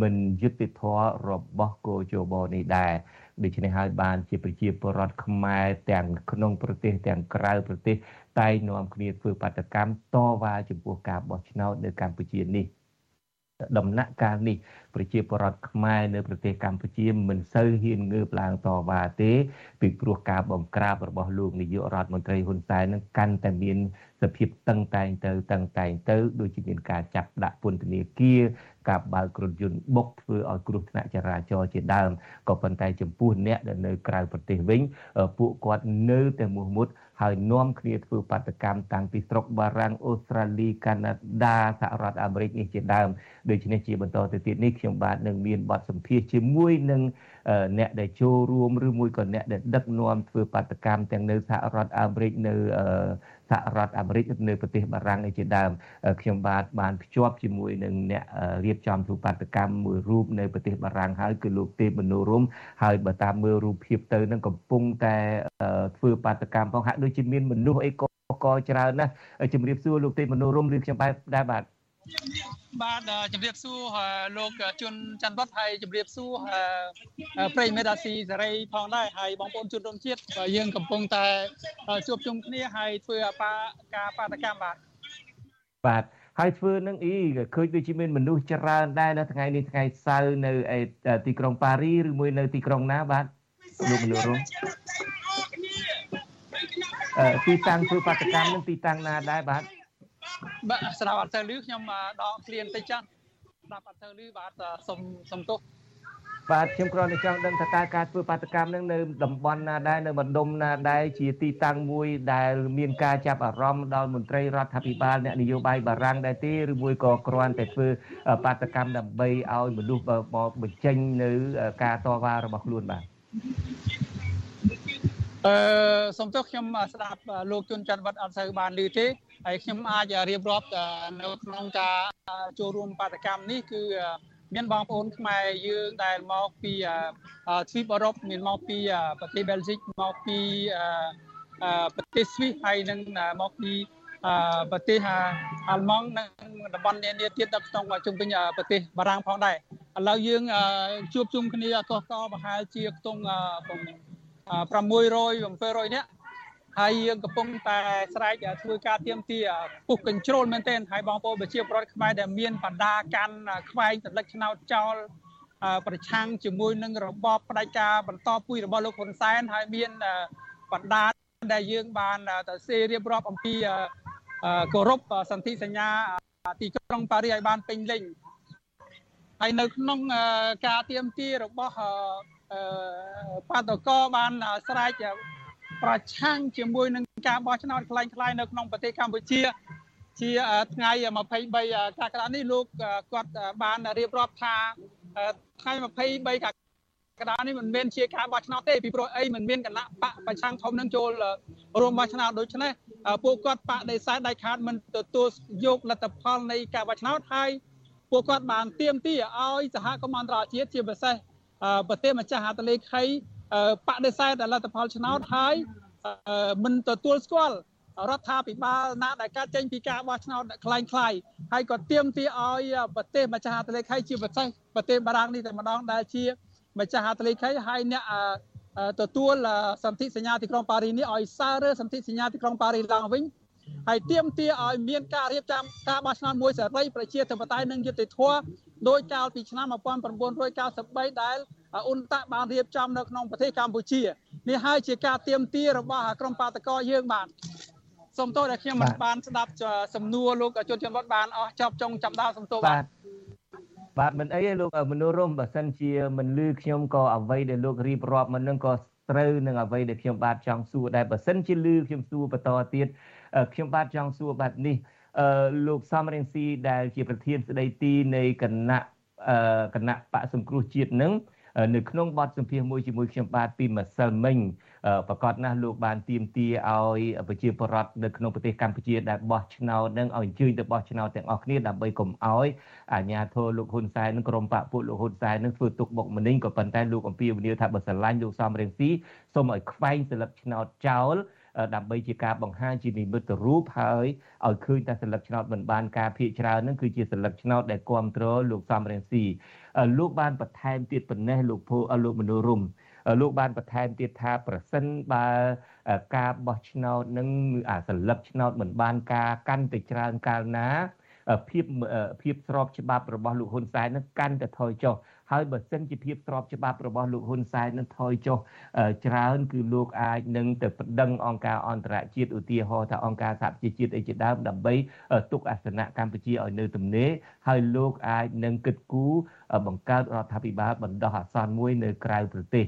មិនយុត្តិធម៌របស់គោជបនេះដែរដូច្នេះហើយបានជាប្រជាពលរដ្ឋខ្មែរទាំងក្នុងប្រទេសទាំងក្រៅប្រទេសតែងនាំគ្នាធ្វើបាតកម្មតវ៉ាចំពោះការបោះឆ្នោតនៅកម្ពុជានេះ ដំណាក់កាលនេះប្រជាពលរដ្ឋខ្មែរនៅប្រទេសកម្ពុជាមិនសូវហ៊ានងើបឡើងតវ៉ាទេពីព្រោះការបំក្រាបរបស់លោកនាយករដ្ឋមន្ត្រីហ៊ុនសែននឹងកាន់តែមានសភាពតឹងតែងទៅតឹងតែងទៅដូចជាមានការចាប់ដាក់ពន្ធនាគារការបើករថយន្តបុកធ្វើឲ្យគ្រោះថ្នាក់ចរាចរណ៍ជាដើមក៏ប៉ុន្តែចំពោះអ្នកដែលនៅក្រៅប្រទេសវិញពួកគាត់នៅតែមោះមុត ហើយនាំគ្នាធ្វើបាតកម្មតាំងពីស្រុកបារាំងអូស្ត្រាលីកាណាដាសហរដ្ឋអាមេរិកនេះជាដើមដូច្នេះជាបន្តទៅទៀតនេះខ្ញុំបាទនឹងមានបទសម្ភាសជាមួយនឹងអ្នកដែលចូលរួមឬមួយក៏អ្នកដែលដឹកនាំធ្វើបាតកម្មទាំងនៅសហរដ្ឋអាមេរិកនៅសហរដ្ឋអាមេរិកនៅប្រទេសបារាំងនេះជាដើមខ្ញុំបាទបានភ្ជាប់ជាមួយនឹងអ្នករៀបចំទូបាតកម្មមួយរូបនៅប្រទេសបារាំងហើយគឺលោកទេពមនោរមហើយបើតាមមើលរូបភាពទៅនឹងកំពុងតែធ្វើបាតកម្មផងហាក់ដូចជាមានមនុស្សអីក៏ក៏ច្រើនណាស់ជំរាបសួរលោកទេពមនោរមឬខ្ញុំបែបដែរបាទ
បាទជំរាបសួរលោកជួនច័ន្ទវត្តហើយជំរាបសួរប្រិយមេដាស៊ីសេរីផងដែរហើយបងប្អូនជនរួមជាតិយើងកំពុងតែជួបជុំគ្នាហើយធ្វើការបាតកម្មបាទ
បាទហើយធ្វើនឹងអីឃើញដូចជាមានមនុស្សច្រើនដែរនៅថ្ងៃនេះថ្ងៃសៅរ៍នៅទីក្រុងប៉ារីឬមួយនៅទីក្រុងណាបាទលោកមនុស្សរងអឺទីតាំងធ្វើបាតកម្មនឹងទីតាំងណាដែរបាទ
បាទស្ដាប់អត់ទៅលឺខ្ញុំដកឃ្លានតិចចាស់ស្ដាប់អត់ទៅលឺបាទសុំសុំទោស
បាទខ្ញុំគ្រាន់តែចង់ដឹងថាតើការធ្វើបាតកម្មនឹងនៅតំបន់ណាដែរនៅបណ្ដុំណាដែរជាទីតាំងមួយដែលមានការចាប់អារម្មណ៍ដល់មន្ត្រីរដ្ឋាភិបាលអ្នកនយោបាយបារាំងដែរទេឬមួយក៏គ្រាន់តែធ្វើបាតកម្មដើម្បីឲ្យមនុស្សមកបញ្ចេញនៅការតវ៉ារបស់ខ្លួនបាទ
អឺសូមទោសខ្ញុំស្ដាប់លោកជុនច័ន្ទវត្តអត់សូវបានឮទេហើយខ្ញុំអាចរៀបរាប់នៅក្នុងការចូលរួមបាតកម្មនេះគឺមានបងប្អូនខ្មែរយើងដែលមកពីទ្វីបអឺរ៉ុបមានមកពីប្រទេសបែលហ្សិកមកពីប្រទេសស្វីសហើយនិងមកពីប្រទេសអាល្លឺម៉ង់និងតំបន់នានាទៀតនៅក្នុងជុំវិញប្រទេសបារាំងផងដែរឥឡូវយើងជួបជុំគ្នាកោះកោប្រហែលជាខ្ទង់ 600 700នាក់ហើយយើងកំពុងតែស្រែកធ្វើការទៀមទាពុះកញ្ជ្រោលមែនទែនហើយបងប្អូនប្រជាពលរដ្ឋខ្មែរដែលមានបណ្ដាកាន់ខ្វែងសន្លឹកឆ្នោតចោលប្រឆាំងជាមួយនឹងរបបផ្ដាច់ការបន្តពុយរបស់លោកហ៊ុនសែនហើយមានបណ្ដាដែលយើងបានទៅសេរៀបរាប់អំពីគោរពសន្ធិសញ្ញាទីក្រុងប៉ារីសឲ្យបានពេញលេញហើយនៅក្នុងការទៀមទារបស់ បាតកោបានស្រែកប្រឆាំងជាមួយនឹងការបោះឆ្នោតខ្លាំងខ្លាយនៅក្នុងប្រទេសកម្ពុជា ជាថ្ងៃ23កក្កដានេះលោកគាត់បានរៀបរាប់ថាថ្ងៃ23កក្កដានេះមិនមែនជាការបោះឆ្នោតទេពីព្រោះអីមិនមានគណៈបកប្រឆាំងធំនឹងចូលរួមបោះឆ្នោតដូច្នេះពួកគាត់បដិសេធដាច់ខាតមិនទទួលយកលទ្ធផលនៃការបោះឆ្នោតហើយពួកគាត់បានទៀមទីឲ្យសហគមន៍អន្តរជាតិជាពិសេស ប្រទេសម្ចាស់ហត្ថលេខីបដិសេធលទ្ធផលឆ្នោតហើយមិនទទួលស្គាល់រដ្ឋាភិបាលណាដែលកើតចេញពីការបោះឆ្នោតคล้ายคล้ายហើយក៏ទៀមទាឲ្យប្រទេសម្ចាស់ហត្ថលេខីជាពិសេសប្រទេសបារាំងនេះតែម្ដងដែលជាម្ចាស់ហត្ថលេខីហើយអ្នកទទួលសន្ធិសញ្ញាទីក្រុងប៉ារីសនេះឲ្យសាររើសន្ធិសញ្ញាទីក្រុងប៉ារីសឡើងវិញ ហើយទៀមទាឲ្យមានការរៀបចំការបោះឆ្នោតមួយសេរីប្រជាធិបតេយ្យនិងយុត្តិធម៌ដោយកាលពីឆ្នាំ1993ដែលអ៊ុនតាក់បានរៀបចំនៅក្នុងប្រទេសកម្ពុជានេះហើយជាការទៀមទារបស់ក្រមបាតកោយើងបាទសូមទោសដែលខ្ញុំមិនបានស្ដាប់សំណួរលោកជនជនវត្តបានអស់ចប់ចុងចាប់ដើមសូមទោសបាទ
បាទមិនអីទេលោកមនុស្សរំបើសិនជាមិនលឺខ្ញុំក៏អ្វីដែលលោករៀបរាប់មិននឹងក៏ត្រូវនឹងអ្វីដែលខ្ញុំបាទចង់សួរដែរបើសិនជាលឺខ្ញុំសួរបន្តទៀត ខ្ញុំបាទចង់សួរបាទនេះលោកសំរៀងស៊ីដែលជាប្រធានស្ដីទីនៃគណៈគណៈបកសង្គ្រោះជាតិនឹងនៅក្នុងបទសម្ភាសមួយជាមួយខ្ញុំបាទពីម្សិលមិញប្រកាសណាស់លោកបានទៀមទាឲ្យប្រជាពលរដ្ឋនៅក្នុងប្រទេសកម្ពុជាដែលបោះឆ្នោតនឹងឲ្យអញ្ជើញទៅបោះឆ្នោតទាំងអស់គ្នាដើម្បីកុំឲ្យអាជ្ញាធរលោកហ៊ុនសែននិងក្រុមបកពួកលោកហ៊ុនសែននឹងធ្វើទុកបុកម្នេញក៏ប៉ុន្តែលោកអំពីវនីថាបើស្រឡាញ់លោកសំរងស៊ីសូមឲ្យខ្វែងសិលឹកឆ្នោតចោល ដើម្បីជាការបង្ហាញជានិមិត្តរូបហើយឲ្យឃើញថាសិលឹកឆ្នោតមិនបានការភាកច្រើននឹងគឺជាសិលឹកឆ្នោតដែលគ្រប់គ្រងលោកសំរងស៊ីលោកបានបន្ថែមទៀតប៉ុណ្ណេះលោកភូលោកមនោរមលោកបានបន្ថែមទៀតថាប្រសិនបើការបោះឆ្នោតនឹងអាសិលឹកឆ្នោតមិនបានការកាន់តែច្រើនកាលណាភាពភាពស្របច្បាប់របស់លោកហ៊ុនសែននឹងកាន់តែថយចុះ ហើយបើសិនជាភាពស្របច្បាប់របស់លោកហ៊ុនសែននឹងថយចុះច្រើន គឺលោកអាចនឹងទៅប្តឹងអង្គការអន្តរជាតិឧទាហរណ៍ថាអង្គការសហប្រជាជាតិអីជាដើមដើម្បីទុកអាសនៈកម្ពុជាឲ្យនៅទំនេរហើយលោកអាចនឹងគិតគូរបង្កើតរដ្ឋាភិបាលបណ្ដោះអាសន្នមួយនៅក្រៅប្រទេស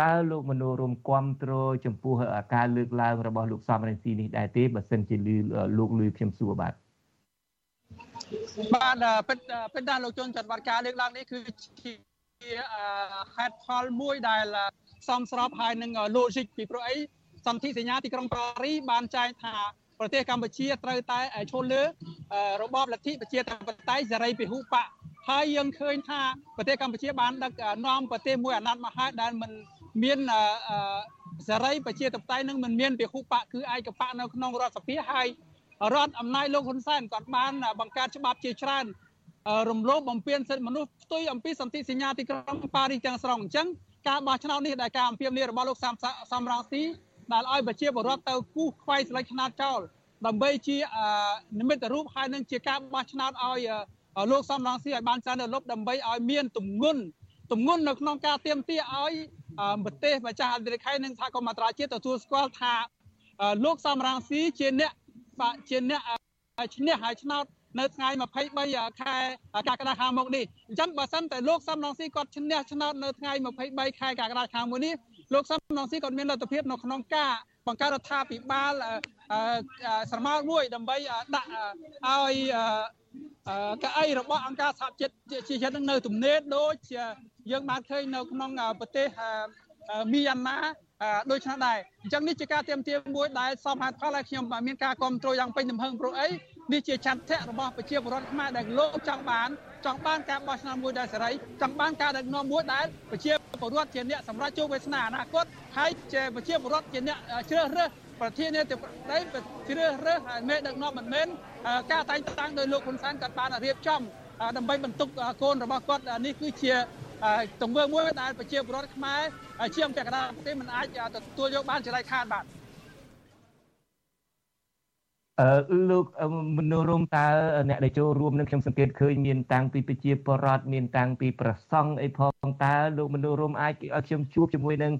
តើលោកមនោរមគ្រប់គ្រងចំពោះការលើកឡើងរបស់លោកសំរងស៊ីនេះដែរទេបើសិនជាលឺលោកលឺខ្ញុំសួរបាទ
បាទពិតពិតណាស់លោកជុនច័ន្ទវត្តការលើកឡើងនេះគឺជាហេតុផលមួយដែលសំស្របហើយនឹង logic ពីព្រោះអីសន្ធិសញ្ញាទីក្រុងប៉ារីបានចែងថាប្រទេសកម្ពុជាត្រូវតែឈលលើរបបលទ្ធិប្រជាធិបតេយ្យសេរីពហុបកហើយយើងឃើញថាប្រទេសកម្ពុជាបានដឹកនាំប្រទេសមួយអាណត្តិមកហើយដែលមិនមានសេរីប្រជាធិបតេយ្យនឹងមិនមានពហុបកគឺឯកបកនៅក្នុងរដ្ឋសភាហើយ រដ្ឋអំណាចលោកហ៊ុនសែនគាត់បានបង្កើតច្បាប់ជាច្រើនរំលោភបំពានសិទ្ធិមនុស្សផ្ទុយអំពីសន្ធិសញ្ញាទីក្រុងប៉ារីសទាំងស្រុងអញ្ចឹងការបោះឆ្នោតនេះដែលការអំពាវនាវរបស់លោកសំសំរងស៊ីដែលឲ្យប្រជាពលរដ្ឋទៅគូសខ្វៃស្លេចឆ្នោតចោលដើម្បីជានិមិត្តរូបហើយនឹងជាការបោះឆ្នោតឲ្យលោកសំរងស៊ីឲ្យបានសារនៅលុបដើម្បីឲ្យមានទម្ងន់ទម្ងន់នៅក្នុងការទៀមទាឲ្យប្រទេសម្ចាស់អន្តរជាតិនិងសហគមន៍អន្តរជាតិទទួលស្គាល់ថាលោកសំរងស៊ីជាអ្ន កជាអ្នកឈ្នះហើយឆ្នោតនៅថ្ងៃ23ខែកក្កដាខាងមុខនេះអញ្ចឹងបើសិនតែលោកសំរងស៊ីគាត់ឈ្នះឆ្នោតនៅថ្ងៃ23ខែកក្កដាខាងមុខនេះលោកសំរងស៊ីគាត់មានលទ្ធភាពនៅក្នុងការបង្កើតរដ្ឋាភិបាលស្រមោលមួយដើម្បីដាក់ឲ្យកៅអីរបស់អង្គការសហជាតិជាជាតិនឹងនៅទំនេរដូចយើងបានឃើញនៅក្នុងប្រទេស មីយ៉ាន់ម៉ាដូចនេះដែរអញ្ចឹងនេះជាការទៀមទាមួយដែលសមហេតុផលឲ្យខ្ញុំមានការគ្រប់គ្រងយ៉ាងពេញទំហឹងព្រោះអីនេះជាចន្ទៈរបស់ប្រជាពលរដ្ឋខ្មែរដែលលោកចង់បានចង់បានការបោះឆ្នោតមួយដែលសេរីចង់បានការដឹកនាំមួយដែលប្រជាពលរដ្ឋជាអ្នកសម្រាប់ជោគវាសនាអនាគតហើយជាប្រជាពលរដ្ឋជាអ្នកជ្រើសរើសប្រធានាធិបតីជ្រើសរើសមេដឹកនាំមិនមែនការតែងតាំងដោយលោកហ៊ុនសែនគាត់បានរៀបចំដើម្បីបន្ទុកកូនរបស់គាត់នេះគឺជា ទង្វើមួយដែលប្រជាពលរដ្ឋខ្មែរជាអង្គកណ្ដាលប្រទេសមិនអាចទទួលយកបានជាដាច់ខាតបាទ
អឺ លោកមនុស្សរំតើអ្នកដែលចូលរួមនឹងខ្ញុំសង្កេតឃើញមានតាំងពីប្រជាពលរដ្ឋមានតាំងពីប្រសង់អីផងតើលោកមនុស្សរំអាចឲ្យខ្ញុំជួបជាមួយនឹង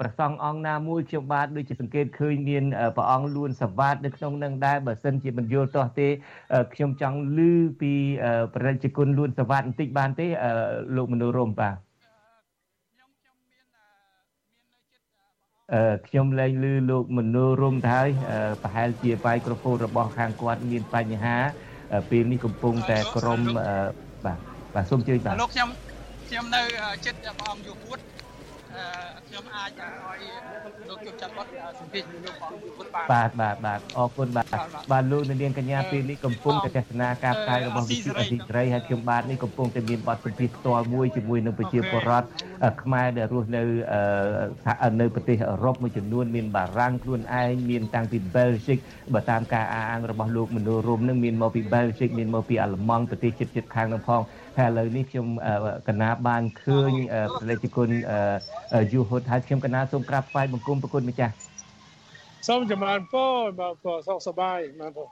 ប្រសង់អង្គណាមួយខ្ញុំបាទដូចជាសង្កេតឃើញមានព្រះអង្គលួនសវ៉ាតនៅក្នុងនឹងដែរបើសិនជាមិនយល់ទាស់ទេខ្ញុំចង់ឮពីប្រជាជនលួនសវ៉ាតបន្តិចបានទេលោកមនុស្សរំបាទ ខ្ញុំលែងឮលោកមនោរមទៅហើយប្រហែលជាម៉ៃក្រូហ្វូនរបស់ខាងគាត់មានបញ្ហាពេលនេះកំពុងតែក្រុមបាទបាទសូមជឿបាទ
លោកខ្ញុំខ្ញុំនៅចិត្តព្រះអង្គយុគួត ខ្ញុំអាចឲ្យលោកជួបចាត់គាត់សម្ភារលោកផងពុទ្ធបាទ
បាទបាទបាទអរគុណបាទបាទលោកនាងកញ្ញាពេលនេះកំពុងតែទស្សនាការផ្សាយរបស់វិទ្យុអេស៊ីត្រីហើយខ្ញុំបាទនេះកំពុងតែមានបទសម្ភាសផ្ទាល់មួយជាមួយនឹងប្រជាពលរដ្ឋខ្មែរដែលរស់នៅនៅប្រទេសអឺរ៉ុបមួយចំនួនមានបារាំងខ្លួនឯងមានតាំងពី Belgium បើតាមការអះអាងរបស់លោកមនោរមនឹងមានមកពី Belgium មានមកពីអាល្លឺម៉ង់ប្រទេសជិតជិតខាងនោះផង ហើយឥឡូវនេះខ្ញុំកណាបានឃើញប្រជាជនយូហុតហើយខ្ញុំកណាសូមក្រាបថ្វាយបង្គំប្រគុណម្ចាស់
សូមចម្រើនពរបាទពរសុខសប្បាយបាទពរ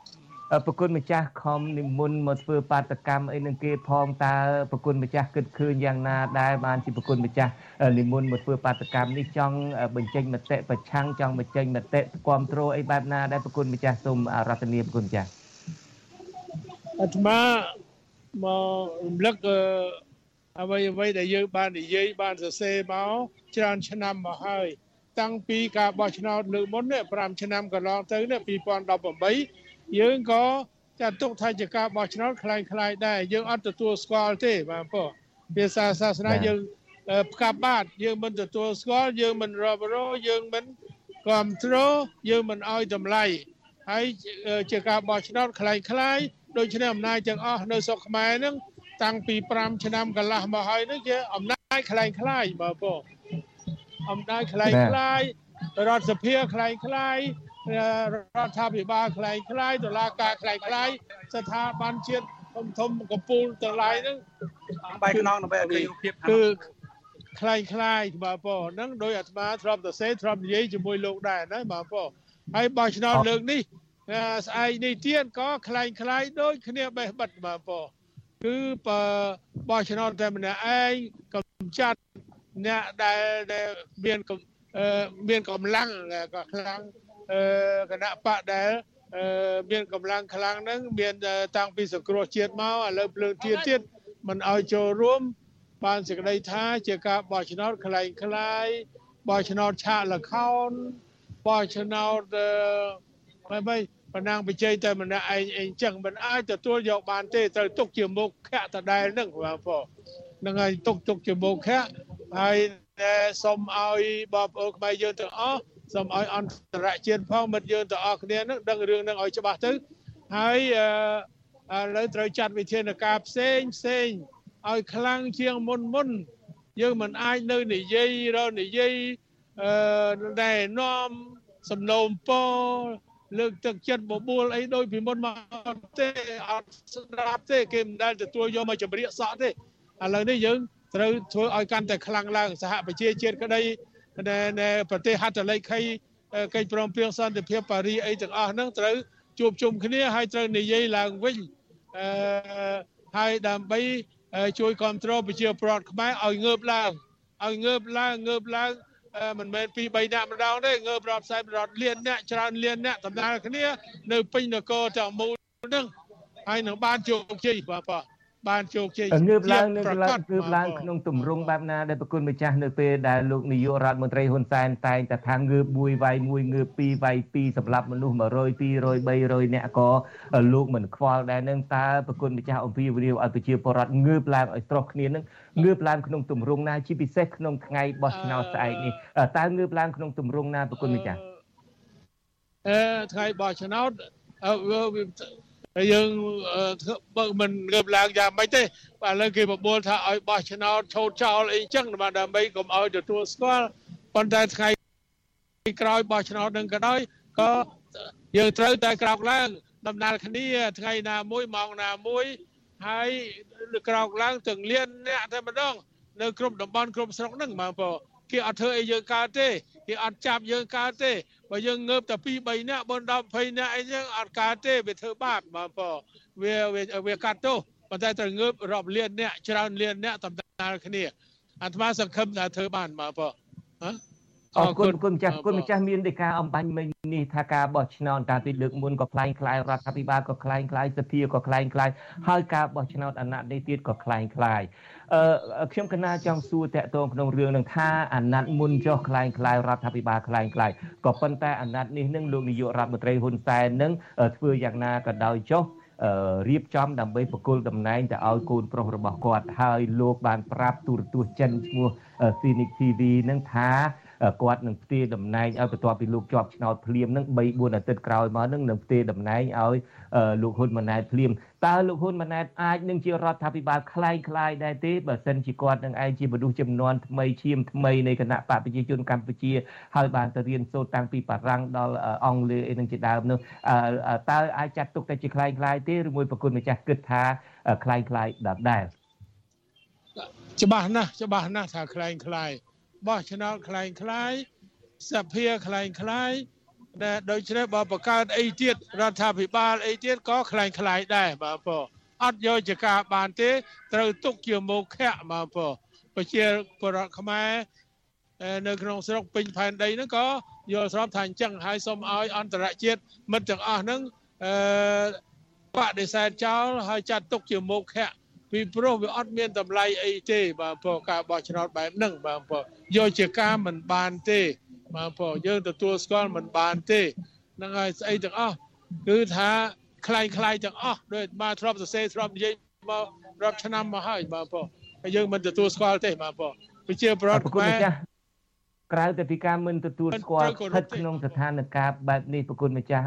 ប្រគុណម្ចាស់ខំនិមន្តមកធ្វើបាតកម្មអីនឹងគេផងតើប្រគុណម្ចាស់គិតឃើញយ៉ាងណាដែរបានជាប្រគុណម្ចាស់និមន្តមកធ្វើបាតកម្មនេះចង់បញ្ចេញមតិប្រឆាំងចង់បញ្ចេញមតិគ្រប់គ្រងអីបែបណាដែរប្រគុណម្ចាស់សូមរតនាប្រគុណម្ចាស់
អាត្មា មករំលឹកអ្វីអ្វីដែលយើងបាននិយាយបានសរសេរមកច្រើនឆ្នាំមកហើយតាំងពីការបោះឆ្នោតលើកមុននេះ5ឆ្នាំកន្លងទៅនេះ2018យើងក៏ចាត់ទុកថាជាការបោះឆ្នោតคล้ายៗដែរយើងអត់ទទួលស្គាល់ទេបាទបងភាសាសាសនាយើងផ្កាប់បាតយើងមិនទទួលស្គាល់យើងមិនរាប់រងយើងមិនគ្រប់គ្រងយើងមិនឲ្យតម្លៃហើយជាការបោះឆ្នោតคล้ายៗ ដូច្នេះអំណាចទាំងអស់នៅស្រុកខ្មែរហ្នឹងតាំងពី5ឆ្នាំកន្លះមកហើយនេះជាអំណាចคล้ายคล้ายបើបងអំណាចคล้ายคล้ายរដ្ឋសភាคล้ายคล้ายរដ្ឋាភិបាលคล้ายคล้ายតុលាការคล้ายคล้ายស្ថាប័នជាតិធំធំកំពូលទាំងឡាយហ្នឹង
បែកខ្នងដើម្បីឲ្យភាព
គឺคล้ายคล้ายបើបងហ្នឹងដោយអាត្មាធ្លាប់ទៅសេធ្លាប់និយាយជាមួយលោកដែរណាបើបងហើយបោះឆ្នោតលើកនេះ ស្អែកនេះទៀតក៏คล้ายคล้ายដូចគ្នាបេះបិទបើបងគឺបោះឆ្នោតតែម្នាក់ឯងកំចាត់អ្នកដែលដែលមានមានកម្លាំងក៏ខ្លាំងគណៈបកដែលមានកម្លាំងខ្លាំងហ្នឹងមានតាំងពីសង្គ្រោះជាតិមកឥឡូវភ្លើងទៀនទៀតមិនឲ្យចូលរួមបានសេចក្តីថាជាការបោះឆ្នោតคล้ายคล้ายបោះឆ្នោតឆាកលខោនបោះឆ្នោតអឺ មិនបណ្ណាងបច្ច័យតែម្នាក់ឯងអីចឹងមិនអាចទទួលយកបានទេត្រូវទុកជាមុខខៈដដែលនឹងបងប្អូននឹងហើយទុកទុកជាមុខខៈហើយសូមឲ្យបងប្អូនខ្មែរយើងទាំងអស់សូមឲ្យអន្តរជាតិផងមិត្តយើងទាំងអស់គ្នានឹងដឹងរឿងនឹងឲ្យច្បាស់ទៅហើយឥឡូវត្រូវចាត់វិធានការផ្សេងផ្សេងឲ្យខ្លាំងជាងមុនមុនយើងមិនអាចនៅនិយាយរនិយាយអឺណែនាំសំណូមពរ លើកទឹកចិត្តបបួលអីដូចពីមុនមកទេអត់ស្ដាប់ទេគេមិនដែលទទួលយកមកចម្រៀកសក់ទេឥឡូវនេះយើងត្រូវធ្វើឲ្យកាន់តែខ្លាំងឡើងសហប្រជាជាតិក្តីនៅប្រទេសហត្ថលេខីកិច្ចព្រមព្រៀងសន្តិភាពប៉ារីអីទាំងអស់ហ្នឹងត្រូវជួបជុំគ្នាហើយត្រូវនិយាយឡើងវិញអឺហើយដើម្បីជួយគ្រប់គ្រងប្រជាប្រដ្ឋខ្មែរឲ្យងើបឡើងឲ្យងើបឡើងងើបឡើង មិនមែនពី3នាក់ម្ដងទេងើបរាប់ខ្សែរាប់លានអ្នកច្រើនលានអ្នកដំណើរគ្នា នៅពេញនគរទាំងមូលហ្នឹងហើយនឹងបានជោគជ័យបាទបាទ បានជោគជ័យ
ងើបឡើងនឹងឡើងងើបឡើងក្នុងទម្រង់បែបណាដែលប្រគុណម្ចាស់នៅពេលដែលលោកនាយករដ្ឋមន្ត្រីហ៊ុនសែនតែងតែថាងើបមួយវាយមួយងើបពីរវាយពីរសម្រាប់មនុស្ស100 200 300នាក់ក៏លោកមិនខ្វល់ដែរនឹងតើប្រគុណម្ចាស់អំពីវិរិយឲ្យប្រជាពលរដ្ឋងើបឡើងឲ្យស្រស់គ្នានឹងងើបឡើងក្នុងទម្រង់ណាជាពិសេសក្នុងថ្ងៃបោះឆ្នោតស្អែកនេះតើងើបឡើងក្នុងទម្រង់ណាប្រគុណម្ចាស់
អឺថ្ងៃបោះឆ្នោត ហើយយើងបើមិនងើបឡើងយ៉ាងម៉េចទេបាទឥឡូវគេបបួលថាឲ្យបោះឆ្នោតឆោតចោលអីចឹងបាទដើម្បីកុំឲ្យទទួលស្គាល់ប៉ុន្តែថ្ងៃក្រោយបោះឆ្នោតនឹងក៏ដោយក៏យើងត្រូវតែក្រោកឡើងដំណើរគ្នាថ្ងៃណាមួយម៉ោងណាមួយហើយក្រោកឡើងទាំងលៀនអ្នកតែម្ដងនៅ គ្រប់តំបន់គ្រប់ស្រុកហ្នឹងបងប្អូន គេអត់ធ្វើអីយើងកើតទេគេអត់ចាប់យើងកើតទេបើយើងងើបតែ2 3នាក់4 10 20នាក់អីចឹងអត់កើតទេវាធ្វើបាបបងប្អូនវាវាកាត់ទោសប៉ុន្តែត្រូវងើបរាប់លានអ្នកច្រើនលានអ្នកតំណាលគ្នាអាត្មាសង្ឃឹមថាធ្វើបានបងប្អូនហ៎
អរគុណគុណម្ចាស់គុណម្ចាស់មានដីកាអំបញ្ញមិញនេះថាការបោះឆ្នោតកាលពីលើកមុនក៏คล้ายคล้ายរដ្ឋាភិបាលក៏คล้ายคล้ายសភាក៏คล้ายคล้ายហើយការបោះឆ្នោតអាណត្តិនេះទៀតក៏คล้ายคล้าย អឺខ្ញុំកណាចង់សួរតកតងក្នុងរឿងនឹងថាអាណត្តិមុនចុះខ្លាំងខ្លាយរដ្ឋាភិបាលខ្លាំងខ្លាយក៏ប៉ុន្តែអាណត្តិនេះនឹងលោកនាយករដ្ឋមន្ត្រីហ៊ុនសែននឹងធ្វើយ៉ាងណាក៏ដោយចុះរៀបចំដើម្បីប្រគល់តំណែងទៅឲ្យកូនប្រុសរបស់គាត់ហើយលោកបានប្រាប់ទូរទស្សន៍ចិនឈ្មោះ Phoenix TV នឹងថា គាត់នឹងផ្ទេរតំណែងឲ្យបន្ទាប់ពីលោកជាប់ឆ្នោតភ្លាមនឹង3 4អាទិត្យក្រោយមកនឹងនឹងផ្ទេរតំណែងឲ្យលោកហ៊ុនម៉ាណែតភ្លាមតើលោកហ៊ុនម៉ាណែតអាចនឹងជារដ្ឋាភិបាលคล้ายคล้ายដែរទេបើសិនជាគាត់នឹងឯងជាមនុស្សចំនួនថ្មីឈាមថ្មីនៃគណៈបកប្រជាជនកម្ពុជាហើយបានទៅរៀនសូត្រតាំងពីបារាំងដល់អង់គ្លេសអីនឹងជាដើមនោះតើអាចចាត់ទុកតែជាคล้ายคล้ายទេឬមួយប្រគុណម្ចាស់គិតថាคล้ายคล้ายដដែល
ច្បាស់ណាស់ច្បាស់ណាស់ថាคล้ายคล้าย បោះឆ្នោតคล้ายคล้ายសភាคล้ายคล้ายដែលដូច្នេះបើបង្កើតអីទៀតរដ្ឋាភិបាលអីទៀតក៏คล้ายคล้ายដែរបាទពអត់យកជាការបានទេត្រូវទុកជាមុខៈបាទពប្រជាពលរដ្ឋខ្មែរនៅក្នុងស្រុកពេញផែនដីហ្នឹងក៏យល់ស្របថាអញ្ចឹងហើយសូមឲ្យអន្តរជាតិមិត្តទាំងអស់ហ្នឹងអឺបដិសេធចោលហើយចាត់ទុកជាមុខៈ ពីព្រោះវាអត់មានតម្លៃអីទេបាទព្រោះការបោះឆ្នោតបែបហ្នឹងបាទព្រោះយកជាការមិនបានទេបាទព្រោះយើងទទួលស្គាល់មិនបានទេហ្នឹងហើយស្អីទាំងអស់គឺថាคล้ายคล้ายទាំងអស់ដូចបាទធ្លាប់សរសេរធ្លាប់និយាយមករាប់ឆ្នាំមកហើយបាទព្រោះហើយយើងមិនទទួលស្គាល់ទេបាទព្រោះប្រជាប្រដ្ឋខ្មែរ
ក្រៅតែពីការមិនទទួលស្គាល់ស្ថិតក្នុងស្ថានភាពបែបនេះប្រគុណម្ចាស់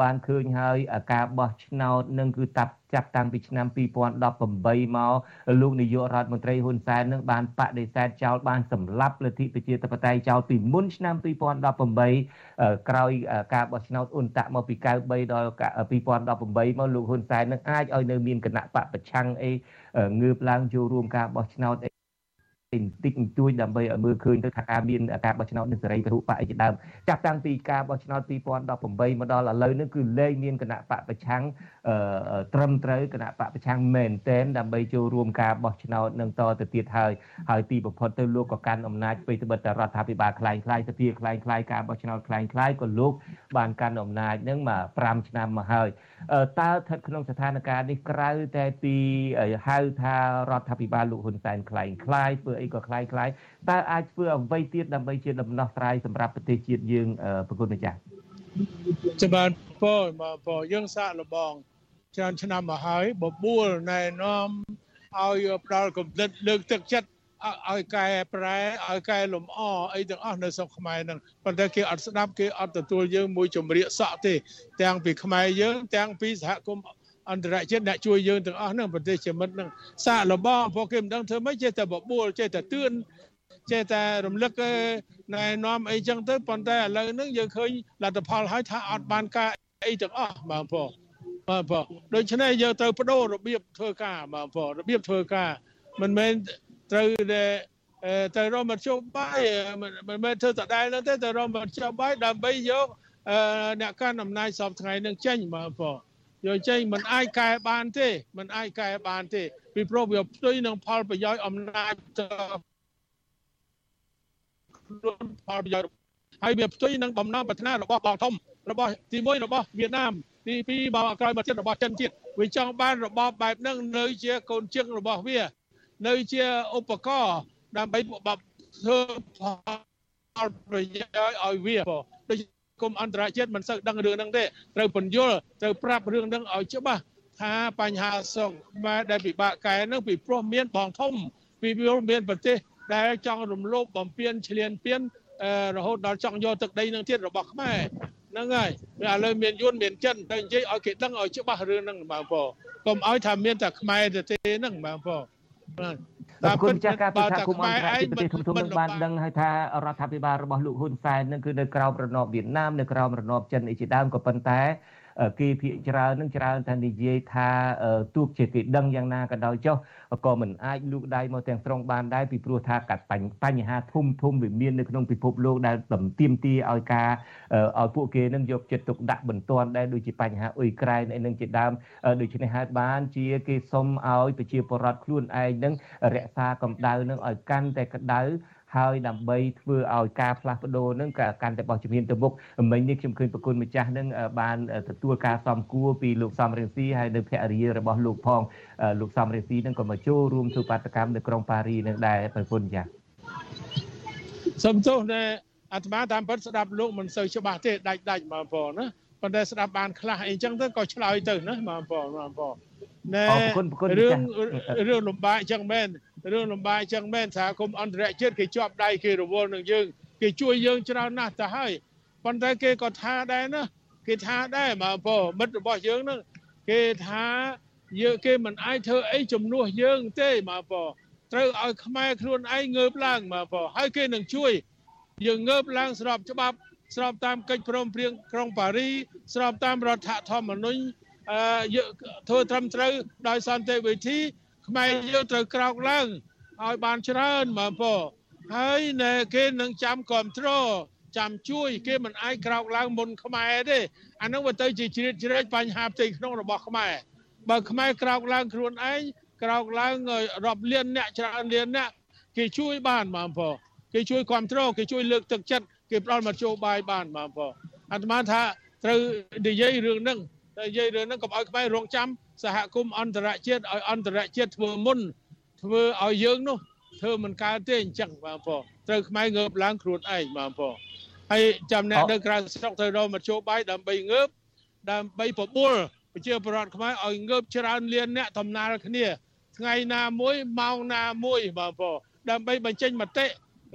បានឃើញហើយការបោះឆ្នោតនឹងគឺតាប់ចាប់តាំងពីឆ្នាំ2018មកលោកនាយករដ្ឋមន្ត្រីហ៊ុនសែននឹងបានបដិសេធចោលបានសម្លាប់លទ្ធិប្រជាធិបតេយ្យចោលពីមុនឆ្នាំ2018ក្រោយការបោះឆ្នោតអ៊ុនតាក់មកពី93ដល់2018មកលោកហ៊ុនសែននឹងអាចឲ្យនៅមានគណៈបកប្រឆាំងអីងើបឡើងចូលរួមការបោះឆ្នោត បន្តិចបន្តួចដើម្បីឲ្យមើលឃើញទៅថាការមានការបោះឆ្នោតនឹងសេរីពហុបកអីជាដើមចាប់តាំងពីការបោះឆ្នោត2018មកដល់ឥឡូវនេះគឺលែងមានគណៈបកប្រឆាំងត្រឹមត្រូវគណៈបកប្រឆាំងមែនតែនដើម្បីចូលរួមការបោះឆ្នោតនឹងតទៅទៀតហើយហើយទីបំផុតទៅលោកក៏កាន់អំណាចពេលត្បិតតែរដ្ឋាភិបាលคล้ายคล้ายសភាคล้ายคล้ายការបោះឆ្នោតคล้ายคล้ายក៏លោកបានកាន់អំណាចនឹងមក5ឆ្នាំមកហើយតើស្ថិតក្នុងស្ថានភាពនេះក្រៅតែពីហៅថារដ្ឋាភិបាលលោកហ៊ុនសែនคล้ายคล้ายធ្វើ អីក៏คล้ายคล้ายតើអាចធ្វើអ្វីទៀតដើម្បីជាដំណោះស្រាយសម្រាប់ប្រទេសជាតិយើងប្រគុណម្ចាស់
ចាំបានពោមកពោយើងសាកលបងច្រើនឆ្នាំមកហើយបបួលណែនាំឲ្យផ្ដាល់កំណត់លើកទឹកចិត្តឲ្យកែប្រែឲ្យកែលំអអីទាំងអស់នៅស្រុកខ្មែរហ្នឹងប៉ុន្តែគេអត់ស្ដាប់គេអត់ទទួលយើងមួយចម្រៀកសក់ទេទាំងពីខ្មែរយើងទាំងពីសហគមន៍ អន្តរជាតិអ្នកជួយយើងទាំងអស់ហ្នឹងប្រទេសជាមិត្តហ្នឹងសាកលបងពួកគេមិនដឹងធ្វើម៉េចចេះតែបបួលចេះតែទឿនចេះតែរំលឹកណែនាំអីចឹងទៅប៉ុន្តែឥឡូវហ្នឹងយើងឃើញលទ្ធផលហើយថាអត់បានការអីទាំងអស់បងប្អូនបាទបងដូច្នេះយើងត្រូវបដូររបៀបធ្វើការបងប្អូនរបៀបធ្វើការមិនមែនត្រូវតែទៅរកមធ្យោបាយមិនមែនធ្វើតដែលនោះទេទៅរកមធ្យោបាយដើម្បីយកអ្នកកាន់អំណាចសពថ្ងៃនឹងចេញបងប្អូន យកចេញមិនអាចកែបានទេមិនអាចកែបានទេពីព្រោះវាផ្ទុយនឹងផលប្រយោជន៍អំណាចខ្លួនផលប្រយោជន៍ហើយវាផ្ទុយនឹងបំណងប្រាថ្នារបស់បងធំរបស់ទី1របស់វៀតណាមទី2បងក្រោយមកទៀតរបស់ចិនជាតិវាចង់បានរបបបែបហ្នឹងនៅជាកូនជឹងរបស់វា នៅជាឧបករណ៍ដើម្បីធ្វើផលប្រយោជន៍ឲ្យវា ដូចគុំអន្តរជាតិមិនសូវដឹងរឿងហ្នឹងទេត្រូវពន្យល់ត្រូវប្រាប់រឿងហ្នឹងឲ្យច្បាស់ថាបញ្ហាសុខខ្មែរដែលពិបាកកែហ្នឹងពីព្រោះមានបងធំពីព្រោះមានប្រទេសដែលចង់រំលោភបំពានឈ្លានពានរហូតដល់ចង់យកទឹកដីនឹងទៀតរបស់ខ្មែរហ្នឹងហើយឥឡូវមានយួនមានចិនទៅនិយាយឲ្យគេដឹងឲ្យច្បាស់រឿងហ្នឹងបងប្អូនកុំឲ្យថាមានតែខ្មែរទេហ្នឹងបងប្អូន
បាទ តាមពិតចាស់ការពិថាគុំអន្តរជាតិប្រទេសធំធំនឹងបានដឹងហើយថារដ្ឋាភិបាលរបស់លោកហ៊ុនសែននឹងគឺនៅក្រោមរណបវៀតណាមនៅក្រោមរណបចិនអីជាដើមក៏ប៉ុន្តែ គេភាកច្រើននឹងច្រើនតែនិយាយថាទោះជាគេដឹងយ៉ាងណាក៏ដោយចុះក៏មិនអាចលូកដៃមកទាំងស្រុងបានដែរពីព្រោះថាកាត់បញ្ហាធំធំវាមាននៅក្នុងពិភពលោកដែលតំទាមទារឲ្យការឲ្យពួកគេនឹងយកចិត្តទុកដាក់បន្ទាន់ដែរដូចជាបញ្ហាអ៊ុយក្រែនអីនឹងជាដើមដូច្នេះហើយបានជាគេសុំឲ្យប្រជាពលរដ្ឋខ្លួនឯងនឹងរក្សាកម្ដៅនឹងឲ្យកាន់តែក្ដៅ ហើយដើម្បីធ្វើឲ្យការផ្លាស់ប្ដូរនឹងក៏កាន់តែបោះជំហានទៅមុខមិញនេះខ្ញុំឃើញប្រគុណម្ចាស់នឹងបានទទួលការសំគួរពីលោកសំរងស៊ីហើយនៅភរិយារបស់លោកផងលោកសំរងស៊ីនឹងក៏មកចូលរួមធ្វើបាតកម្មនៅក្រុងប៉ារីនឹងដែរប្រគុណចា៎
សំទោសដែលអាត្មាតាមពិតស្ដាប់លោកមិនសូវច្បាស់ទេដាច់ដាច់បងប្អូនណា ប៉ុន្តែស្ដាប់បានខ្លះអីចឹងទៅក៏ឆ្លើយទៅណាបងប្អូនបងប្អូនណែរឿងរឿងលំបាកចឹងមែនរឿងលំបាកចឹងមែនសហគមន៍អន្តរជាតិគេជាប់ដៃគេរវល់នឹងយើងគេជួយយើងច្រើនណាស់ទៅហើយប៉ុន្តែគេក៏ថាដែរណាគេថាដែរបងប្អូនមិត្តរបស់យើងហ្នឹងគេថាយើងគេមិនអាចធ្វើអីជំនួសយើងទេបងប្អូនត្រូវឲ្យខ្មែរខ្លួនឯងងើបឡើងបងប្អូនហើយគេនឹងជួយយើងងើបឡើងស្របច្បាប់ ស្របតាមកិច្ចព្រមព្រៀងក្រុងប៉ារីស្របតាមរដ្ឋធម្មនុញ្ញអឺធ្វើត្រឹមត្រូវដោយសន្តិវិធីខ្មែរយើងត្រូវក្រោកឡើងឲ្យបានច្រើនបងប្អូនហើយនៅគេនឹងចាំគ្រប់គ្រងចាំជួយគេមិនអាចក្រោកឡើងមុនខ្មែរទេអានឹងវាទៅជាជ្រៀតជ្រែកបញ្ហាផ្ទៃក្នុងរបស់ខ្មែរបើខ្មែរក្រោកឡើងខ្លួនឯងក្រោកឡើងរាប់លានអ្នកច្រើនលានអ្នកគេជួយបានបងប្អូនគេជួយគ្រប់គ្រងគេជួយលើកទឹកចិត្ត គេផ្ដល់មធ្យោបាយបានបងប្អូនអាត្មាថាត្រូវនិយាយរឿងហ្នឹងនិយាយរឿងហ្នឹងកុំឲ្យខ្មែររងចាំសហគមន៍អន្តរជាតិឲ្យអន្តរជាតិធ្វើមុនធ្វើឲ្យយើងនោះធ្វើមិនកើតទេអញ្ចឹងបងប្អូនត្រូវខ្មែរងើបឡើងខ្លួនឯងបងប្អូនហើយចាំអ្នកនៅក្រៅស្រុកត្រូវរកមធ្យោបាយដើម្បីងើបដើម្បីបបួលប្រជាពលរដ្ឋខ្មែរឲ្យងើបច្រើនលានអ្នកដំណើរគ្នាថ្ងៃណាមួយម៉ោងណាមួយបងប្អូនដើម្បីបញ្ចេញមតិ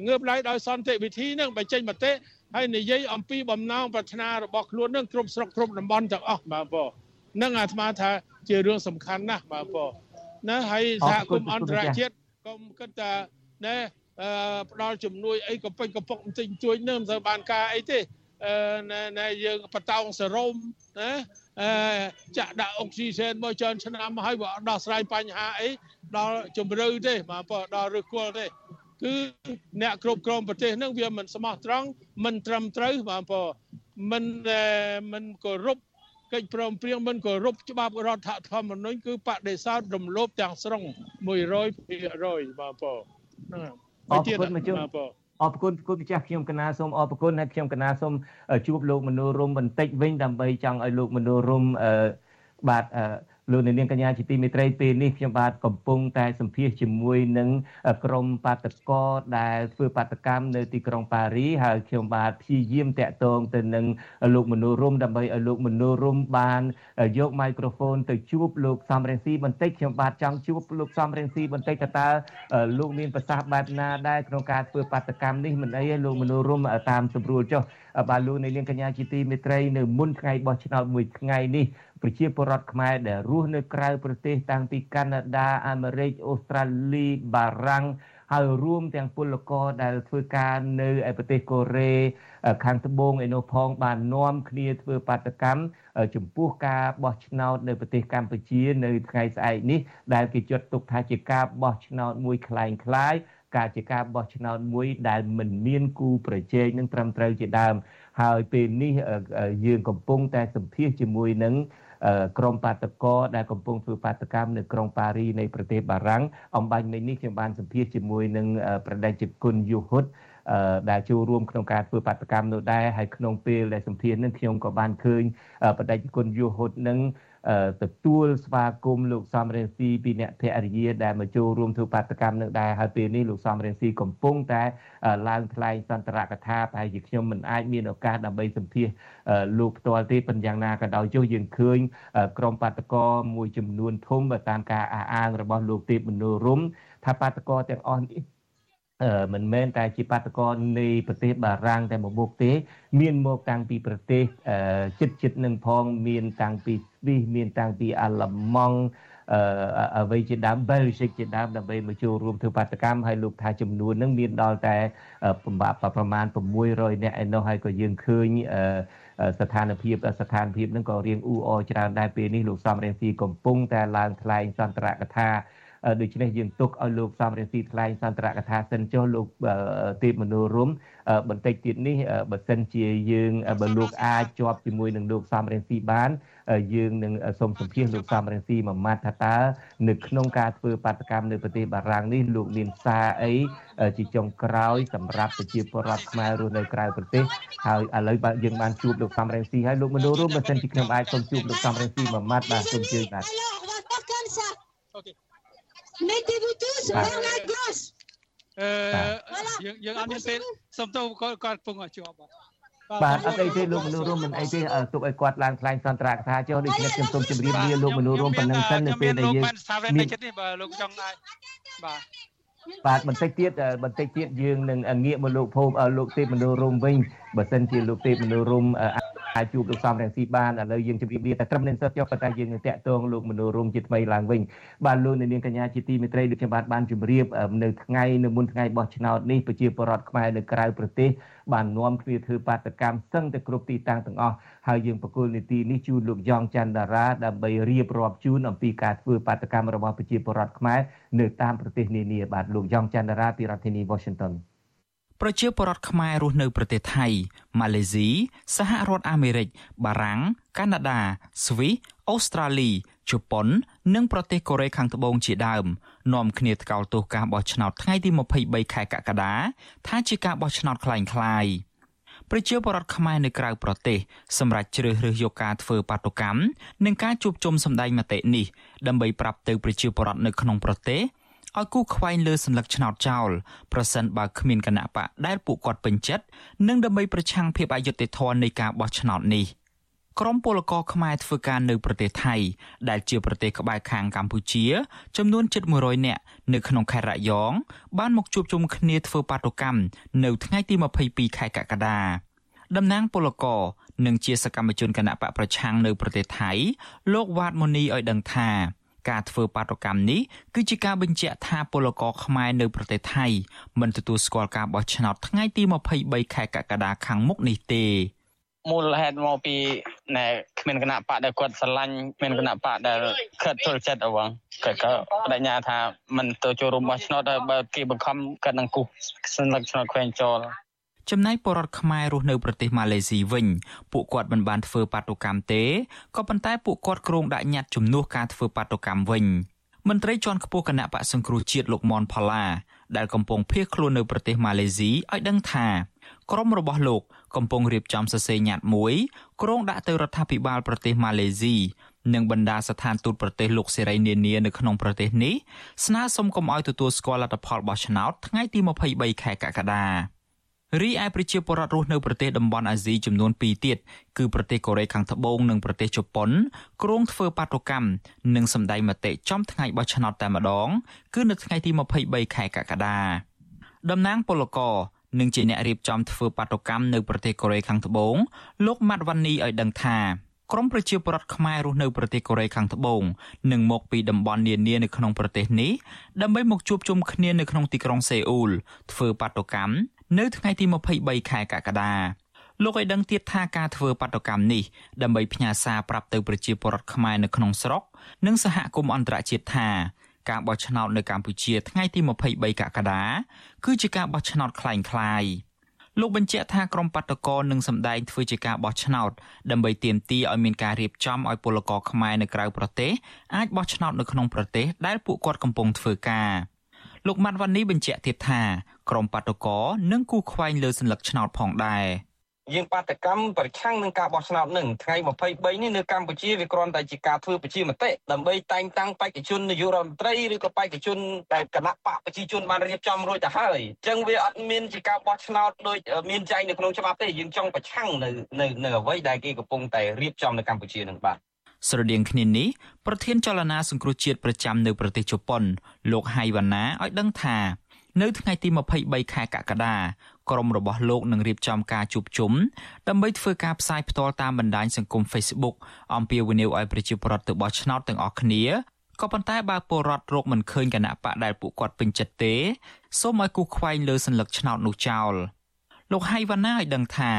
ងើបឡើងដោយសន្តិវិធីនឹងបញ្ចេញមតិហើយនិយាយអំពីបំណងប្រាថ្នារបស់ខ្លួននឹងគ្រប់ស្រុកគ្រប់តំបន់ទាំងអស់បងប្អូននឹងអាត្មាថាជារឿងសំខាន់ណាស់បងប្អូនណាហើយសហគមន៍អន្តរជាតិកុំគិតថាណែផ្ដល់ជំនួយអីក៏ពេញកពុកបន្តិចជួយនឹងមិនសូវបានការអីទេណែយើងបតោងសរោមណាអឺចាក់ដាក់អុកស៊ីហ្សែនមកច្រើនឆ្នាំហើយបើដោះស្រាយបញ្ហាអីដល់ជំរឿទេបងប្អូនដល់ឫសគល់ទេ គឺអ្នកគ្រប់គ្រងប្រទេសហ្នឹងវាមិនស្មោះត្រង់មិនត្រឹមត្រូវបងប្អូនមិនមិនគោរពកិច្ចព្រមព្រៀងមិនគោរពច្បាប់រដ្ឋធម្មនុញ្ញគឺបដិសោធរំលោភទាំងស្រុង100%បងប្អូនហ្នឹង
អរគុណមកជួបអរគុណគុណម្ចាស់ខ្ញុំកណាសូមអរគុណហើយខ្ញុំកណាសូមជួបលោកមនោរមបន្តិចវិញដើម្បីចង់ឲ្យលោកមនោរមបាទ លោកនាងកញ្ញាជាទីមេត្រីពេលនេះខ្ញុំបាទកំពុងតែសម្ភាសជាមួយនឹងក្រុមបាតកោដែលធ្វើបាតកម្មនៅទីក្រុងប៉ារីហើយខ្ញុំបាទព្យាយាមតាក់ទងទៅនឹងលោកមនោរមដើម្បីឲ្យលោកមនោរមបានយកមីក្រូហ្វូនទៅជួបលោកសំរងស៊ីបន្តិចខ្ញុំបាទចង់ជួបលោកសំរងស៊ីបន្តិចតើលោកមានប្រសាសន៍បែបណាដែរក្នុងការធ្វើបាតកម្មនេះមិនអីទេលោកមនោរមតាមស្រួលចុះបាទលោកនាងកញ្ញាជាទីមេត្រីនៅមុនថ្ងៃបោះឆ្នោតមួយថ្ងៃនេះ ប្រជាពលរដ្ឋខ្មែរដែលរស់នៅក្រៅប្រទេសតាំងពីកាណាដាអាមេរិកអូស្ត្រាលីបារាំង ហើយរួមទាំងពលករដែលធ្វើការនៅឯប្រទេសកូរ៉េខាងត្បូងឯនោះផងបាននាំគ្នាធ្វើបាតកម្មចំពោះការបោះឆ្នោតនៅប្រទេសកម្ពុជានៅថ្ងៃស្អែកនេះដែលគេចាត់ទុកថាជាការបោះឆ្នោតមួយคล้ายคล้ายការជាការបោះឆ្នោតមួយដែលមិនមានគូប្រជែងនឹងត្រឹមត្រូវជាដើមហើយពេលនេះយើងកំពុងតែសម្ភាសជាមួយនឹង ក្រមបាតកោដែលកំពុងធ្វើបាតកម្មនៅក្រុងប៉ារីនៃប្រទេសបារាំងអំបញ្ញមិញនេះខ្ញុំបានសម្ភាសជាមួយនឹងប្រដេជគុណយុហុត ដែលចូលរួមក្នុងការធ្វើបាតកម្មនោះដែរហើយក្នុងពេលដែលសម្ភាសនឹងខ្ញុំក៏បានឃើញបដិគុណយុហុតនឹងទទួលស្វាគមន៍លោកសំរងស៊ីពីអ្នកភរិយាដែលមកចូលរួមធ្វើបាតកម្មនឹងដែរហើយពេលនេះលោកសំរងស៊ីកំពុងតែឡើងថ្លែងសន្ទរកថាប្រហែលជាខ្ញុំមិនអាចមានឱកាសដើម្បីសម្ភាសលោកផ្ទាល់ទេប៉ុន្តែយ៉ាងណាក៏ដោយចុះយើងឃើញក្រុមបាតកោមួយចំនួនធំតាមការអះអាងរបស់លោកទេពមនោរមថាបាតកោទាំងអស់នេះ មិនមែនតែជាបាតកោនៃប្រទេសបារាំងតែមួយមុខទេ មានមកតាំងពីប្រទេសជិតជិតនឹងផងមានតាំងពីស្វីសមានតាំងពីអាល្លឺម៉ង់អឺអ្វីជាដើម Belgium ជាដើមដើម្បីមកចូលរួមធ្វើបាតកម្មហើយលោកថាចំនួននឹងមានដល់តែប្រមាណ600នាក់ឯនោះហើយក៏យើងឃើញស្ថានភាពស្ថានភាពនឹងក៏រៀងអ៊ូអរច្រើនដែរពេលនេះលោកសំរងស៊ីកំពុងតែឡើងថ្លែងសន្ទរកថា ដូច្នេះយើងទុកឲ្យលោកសំរងស៊ីថ្លែងសន្ទរកថាសិនចុះលោកទេពមនោរមបន្តិចទៀតនេះបើសិនជាយើងបើលោកអាចជាប់ជាមួយនឹងលោកសំរងស៊ីបានយើងនឹងសូមសម្ភាសលោកសំរងស៊ីមួយម៉ាត់ថាតើនៅក្នុងការធ្វើបាតកម្មនៅប្រទេសបារាំងនេះលោកមានសារអីជាចុងក្រោយសម្រាប់ប្រជាពលរដ្ឋខ្មែររស់នៅក្រៅប្រទេសហើយឥឡូវបើយើងបានជួបលោកសំរងស៊ីហើយលោកមនោរមបើសិនជាខ្ញុំអាចសូមជួបលោកសំរងស៊ីមួយម៉ាត់បាទសូមជឿបាទអូខេ
Mettez-vous tous vers la gauche. អឺយើងយើងអត់មានពេលសុំទៅគាត់គាត់ពងជាប់
បាទអត់អីទេលោកមនុស្សរួមមិនអីទេទុកឲ្យគាត់ឡើងថ្លែងសន្ទរកថាចុះដូចនេះខ្ញុំសូមជម្រាបលាលោកមនុស្សរួមប៉ុណ្ណឹងសិននៅពេលដែលយើង
មានចិត្តនេះបើលោកចង់អាចបាទ
បាទបន្តិចទៀតបន្តិចទៀតយើងនឹងងាកមកលោកភូមិលោកទេពមនោរមវិញ បើសិនជាលោកទេពមនោរមអាចជួបលោកសំរងស៊ីបានឥឡូវយើងជម្រាបលាតែត្រឹមនេះសិតចុះប៉ុន្តែយើងនឹងតាក់ទងលោកមនោរមជាថ្មីឡើងវិញបាទលោកនាងកញ្ញាជាទីមេត្រីដូចខ្ញុំបានបានជម្រាបនៅថ្ងៃនៅមុនថ្ងៃបោះឆ្នោតនេះប្រជាពលរដ្ឋខ្មែរនៅក្រៅប្រទេសបាននាំគ្នាធ្វើបាតកម្មសឹងតែគ្រប់ទីតាំងទាំងអស់ហើយយើងបកគលនីតិនេះជូនលោកយ៉ងច័ន្ទតារាដើម្បីរៀបរាប់ជូនអំពីការធ្វើបាតកម្មរបស់ប្រជាពលរដ្ឋខ្មែរនៅតាមប្រទេសនានាបាទលោកយ៉ងច័ន្ទតារាពីរដ្ឋធានី Washington
ប្រជាពលរដ្ឋខ្មែររស់នៅប្រទេសថៃម៉ាឡេស៊ីសហរដ្ឋអាមេរិកបារាំងកាណាដាស្វីសអូស្ត្រាលីជប៉ុន និងប្រទេសកូរ៉េខាងត្បូងជាដើមនាំគ្នាថ្កោលទោសការបោះឆ្នោតថ្ងៃទី23ខែកក្កដាថាជាការបោះឆ្នោតคล้ายៗប្រជាពលរដ្ឋខ្មែរនៅក្រៅប្រទេសសម្រាប់ជ្រើសរើសយកការធ្វើបាតុកម្មនិងការជួបជុំសម្ដែងមតិនេះដើម្បីប្រាប់ទៅប្រជាពលរដ្ឋនៅក្នុងប្រទេស ឲ្យគូខ្វែងលើសញ្ញាឆ្នោតចោលប្រសិនបើគ្មានគណៈបកដែលពួកគាត់ពេញចិត្តនិងដើម្បីប្រឆាំងភាពអយុត្តិធម៌នៃការបោះឆ្នោតនេះក្រមពលករខ្មែរធ្វើការនៅប្រទេសថៃដែលជាប្រទេសក្បែរខាងកម្ពុជា ចំនួនជិត100នាក់នៅក្នុងខេត្តរយង បានមកជួបជុំគ្នាធ្វើបាតុកម្មនៅថ្ងៃទី22ខែកក្កដាតំណាងពលករនិងជាសកម្មជនគណៈបកប្រឆាំងនៅប្រទេសថៃលោកវ៉ាតម៉ូនីឲ្យដឹងថា ការធ្វើបាតុកម្មនេះគឺជាការបញ្ជាក់ថាពលករខ្មែរនៅប្រទេសថៃមិនទទួលស្គាល់ការបោះឆ្នោតថ្ងៃទី23ខែកក្កដាខាងមុខនេះទេ
មូលហេតុមកពីណែគ្មានគណៈបកដែលគាត់ស្រឡាញ់គ្មានគណៈបកដែលខិតចូលចិត្តអវងគាត់ក៏បដិញ្ញាថាមិនទៅចូលរួមបោះឆ្នោតហើយបើគេបង្ខំគាត់នឹងគូសសញ្ញាឆ្នោតខ្វែងចោល
ចំណែកបរតខ្មែររស់នៅប្រទេសម៉ាឡេស៊ីវិញពួកគាត់មិនបានធ្វើបាតុកម្មទេក៏ប៉ុន្តែពួកគាត់គ្រោងដាក់ញត្តិជំនួសការធ្វើបាតុកម្មវិញមន្ត្រីជាន់ខ្ពស់គណៈបកសង្គ្រោះជាតិលោកមនផល្លាដែលកំពុងភៀសខ្លួននៅប្រទេសម៉ាឡេស៊ីឲ្យដឹងថាក្រុមរបស់លោកកំពុងរៀបចំសរសេរញត្តិមួយគ្រោងដាក់ទៅរដ្ឋាភិបាលប្រទេសម៉ាឡេស៊ីនិងបណ្ដាស្ថានទូតប្រទេសលោកសេរីនានានៅក្នុងប្រទេសនេះស្នើសុំកុំឲ្យទទួលស្គាល់លទ្ធផលបោះឆ្នោតថ្ងៃទី23ខែកក្កដា រីឯប្រជាពលរដ្ឋរស់នៅប្រទេសតំបន់អាស៊ីចំនួន2ទៀតគឺប្រទេសកូរ៉េខាងត្បូងនិងប្រទេសជប៉ុនគ្រោងធ្វើបាតុកម្មនិងសម្ដែងមតិចំថ្ងៃបោះឆ្នោតតែម្ដង គឺនៅថ្ងៃទី23ខែកក្កដាតំណាងពលករនិងជាអ្នករៀបចំធ្វើបាតុកម្មនៅប្រទេសកូរ៉េខាងត្បូងលោកម៉ាត់វ៉ាន់នីឲ្យដឹងថាក្រមប្រជាពលរដ្ឋខ្មែររស់នៅប្រទេសកូរ៉េខាងត្បូងនិងមកពីតំបន់នានានៅក្នុងប្រទេសនេះដើម្បីមកជួបជុំគ្នានៅក្នុងទីក្រុងសេអ៊ូលធ្វើបាតុកម្ម នៅថ្ងៃទី23ខែកក្កដាលោកឲ្យដឹងទៀតថាការធ្វើបាតុកម្មនេះដើម្បីផ្ញើសារប្រាប់ទៅប្រជាពលរដ្ឋខ្មែរនៅក្នុងស្រុកនិងសហគមន៍អន្តរជាតិថាការបោះឆ្នោតនៅកម្ពុជាថ្ងៃទី23កក្កដាគឺជាការបោះឆ្នោតคล้ายៗលោកបញ្ជាក់ថាក្រមបាតកោនឹងសម្ដែងធ្វើជាការបោះឆ្នោតដើម្បីទាមទារឲ្យមានការរៀបចំឲ្យពលករខ្មែរនៅក្រៅប្រទេសអាចបោះឆ្នោតនៅក្នុងប្រទេសដែលពួកគាត់កំពុងធ្វើការ លោកម៉ាត់វ៉ានីបញ្ជាក់ទៀតថាក្រមបាតុករនឹងគូខ្វែងលើសញ្ញាឆ្នោតផងដែរ
យើងបាតកម្មប្រឆាំងនឹងការបោះឆ្នោតនឹងថ្ងៃ23នេះនៅកម្ពុជាវាគ្រាន់តែជាការធ្វើប្រជាមតិដើម្បីតែងតាំងបេក្ខជននាយករដ្ឋមន្ត្រីឬក៏បេក្ខជនដែលគណៈបកប្រជាជនបានរៀបចំរួចទៅហើយអញ្ចឹងវាអត់មានជាការបោះឆ្នោតដូចមានចែងនៅក្នុងច្បាប់ទេយើងចង់ប្រឆាំងនៅនៅអ្វីដែលគេកំពុងតែរៀបចំនៅកម្ពុជានឹងបាទ
ស្រដៀងគ្នានេះប្រធានចលនាសង្គ្រោះជាតិប្រចាំនៅប្រទេសជប៉ុន លោកហៃវ៉ាណាឲ្យដឹងថានៅថ្ងៃទី23ខែកក្កដាក្រុមរបស់លោកនឹងរៀបចំការជួបជុំដើម្បីធ្វើការផ្សាយផ្ទាល់តាមបណ្ដាញសង្គម Facebook អំពាវនាវឲ្យប្រជាពលរដ្ឋទៅបោះឆ្នោតទាំងអស់គ្នាក៏ប៉ុន្តែបើពលរដ្ឋរកមិនឃើញគណៈបកដែលពួកគាត់ពេញចិត្តទេសូមឲ្យគូខ្វែងលើសញ្ញាឆ្នោតនោះចោលលោកហៃវ៉ាណាឲ្យដឹងថា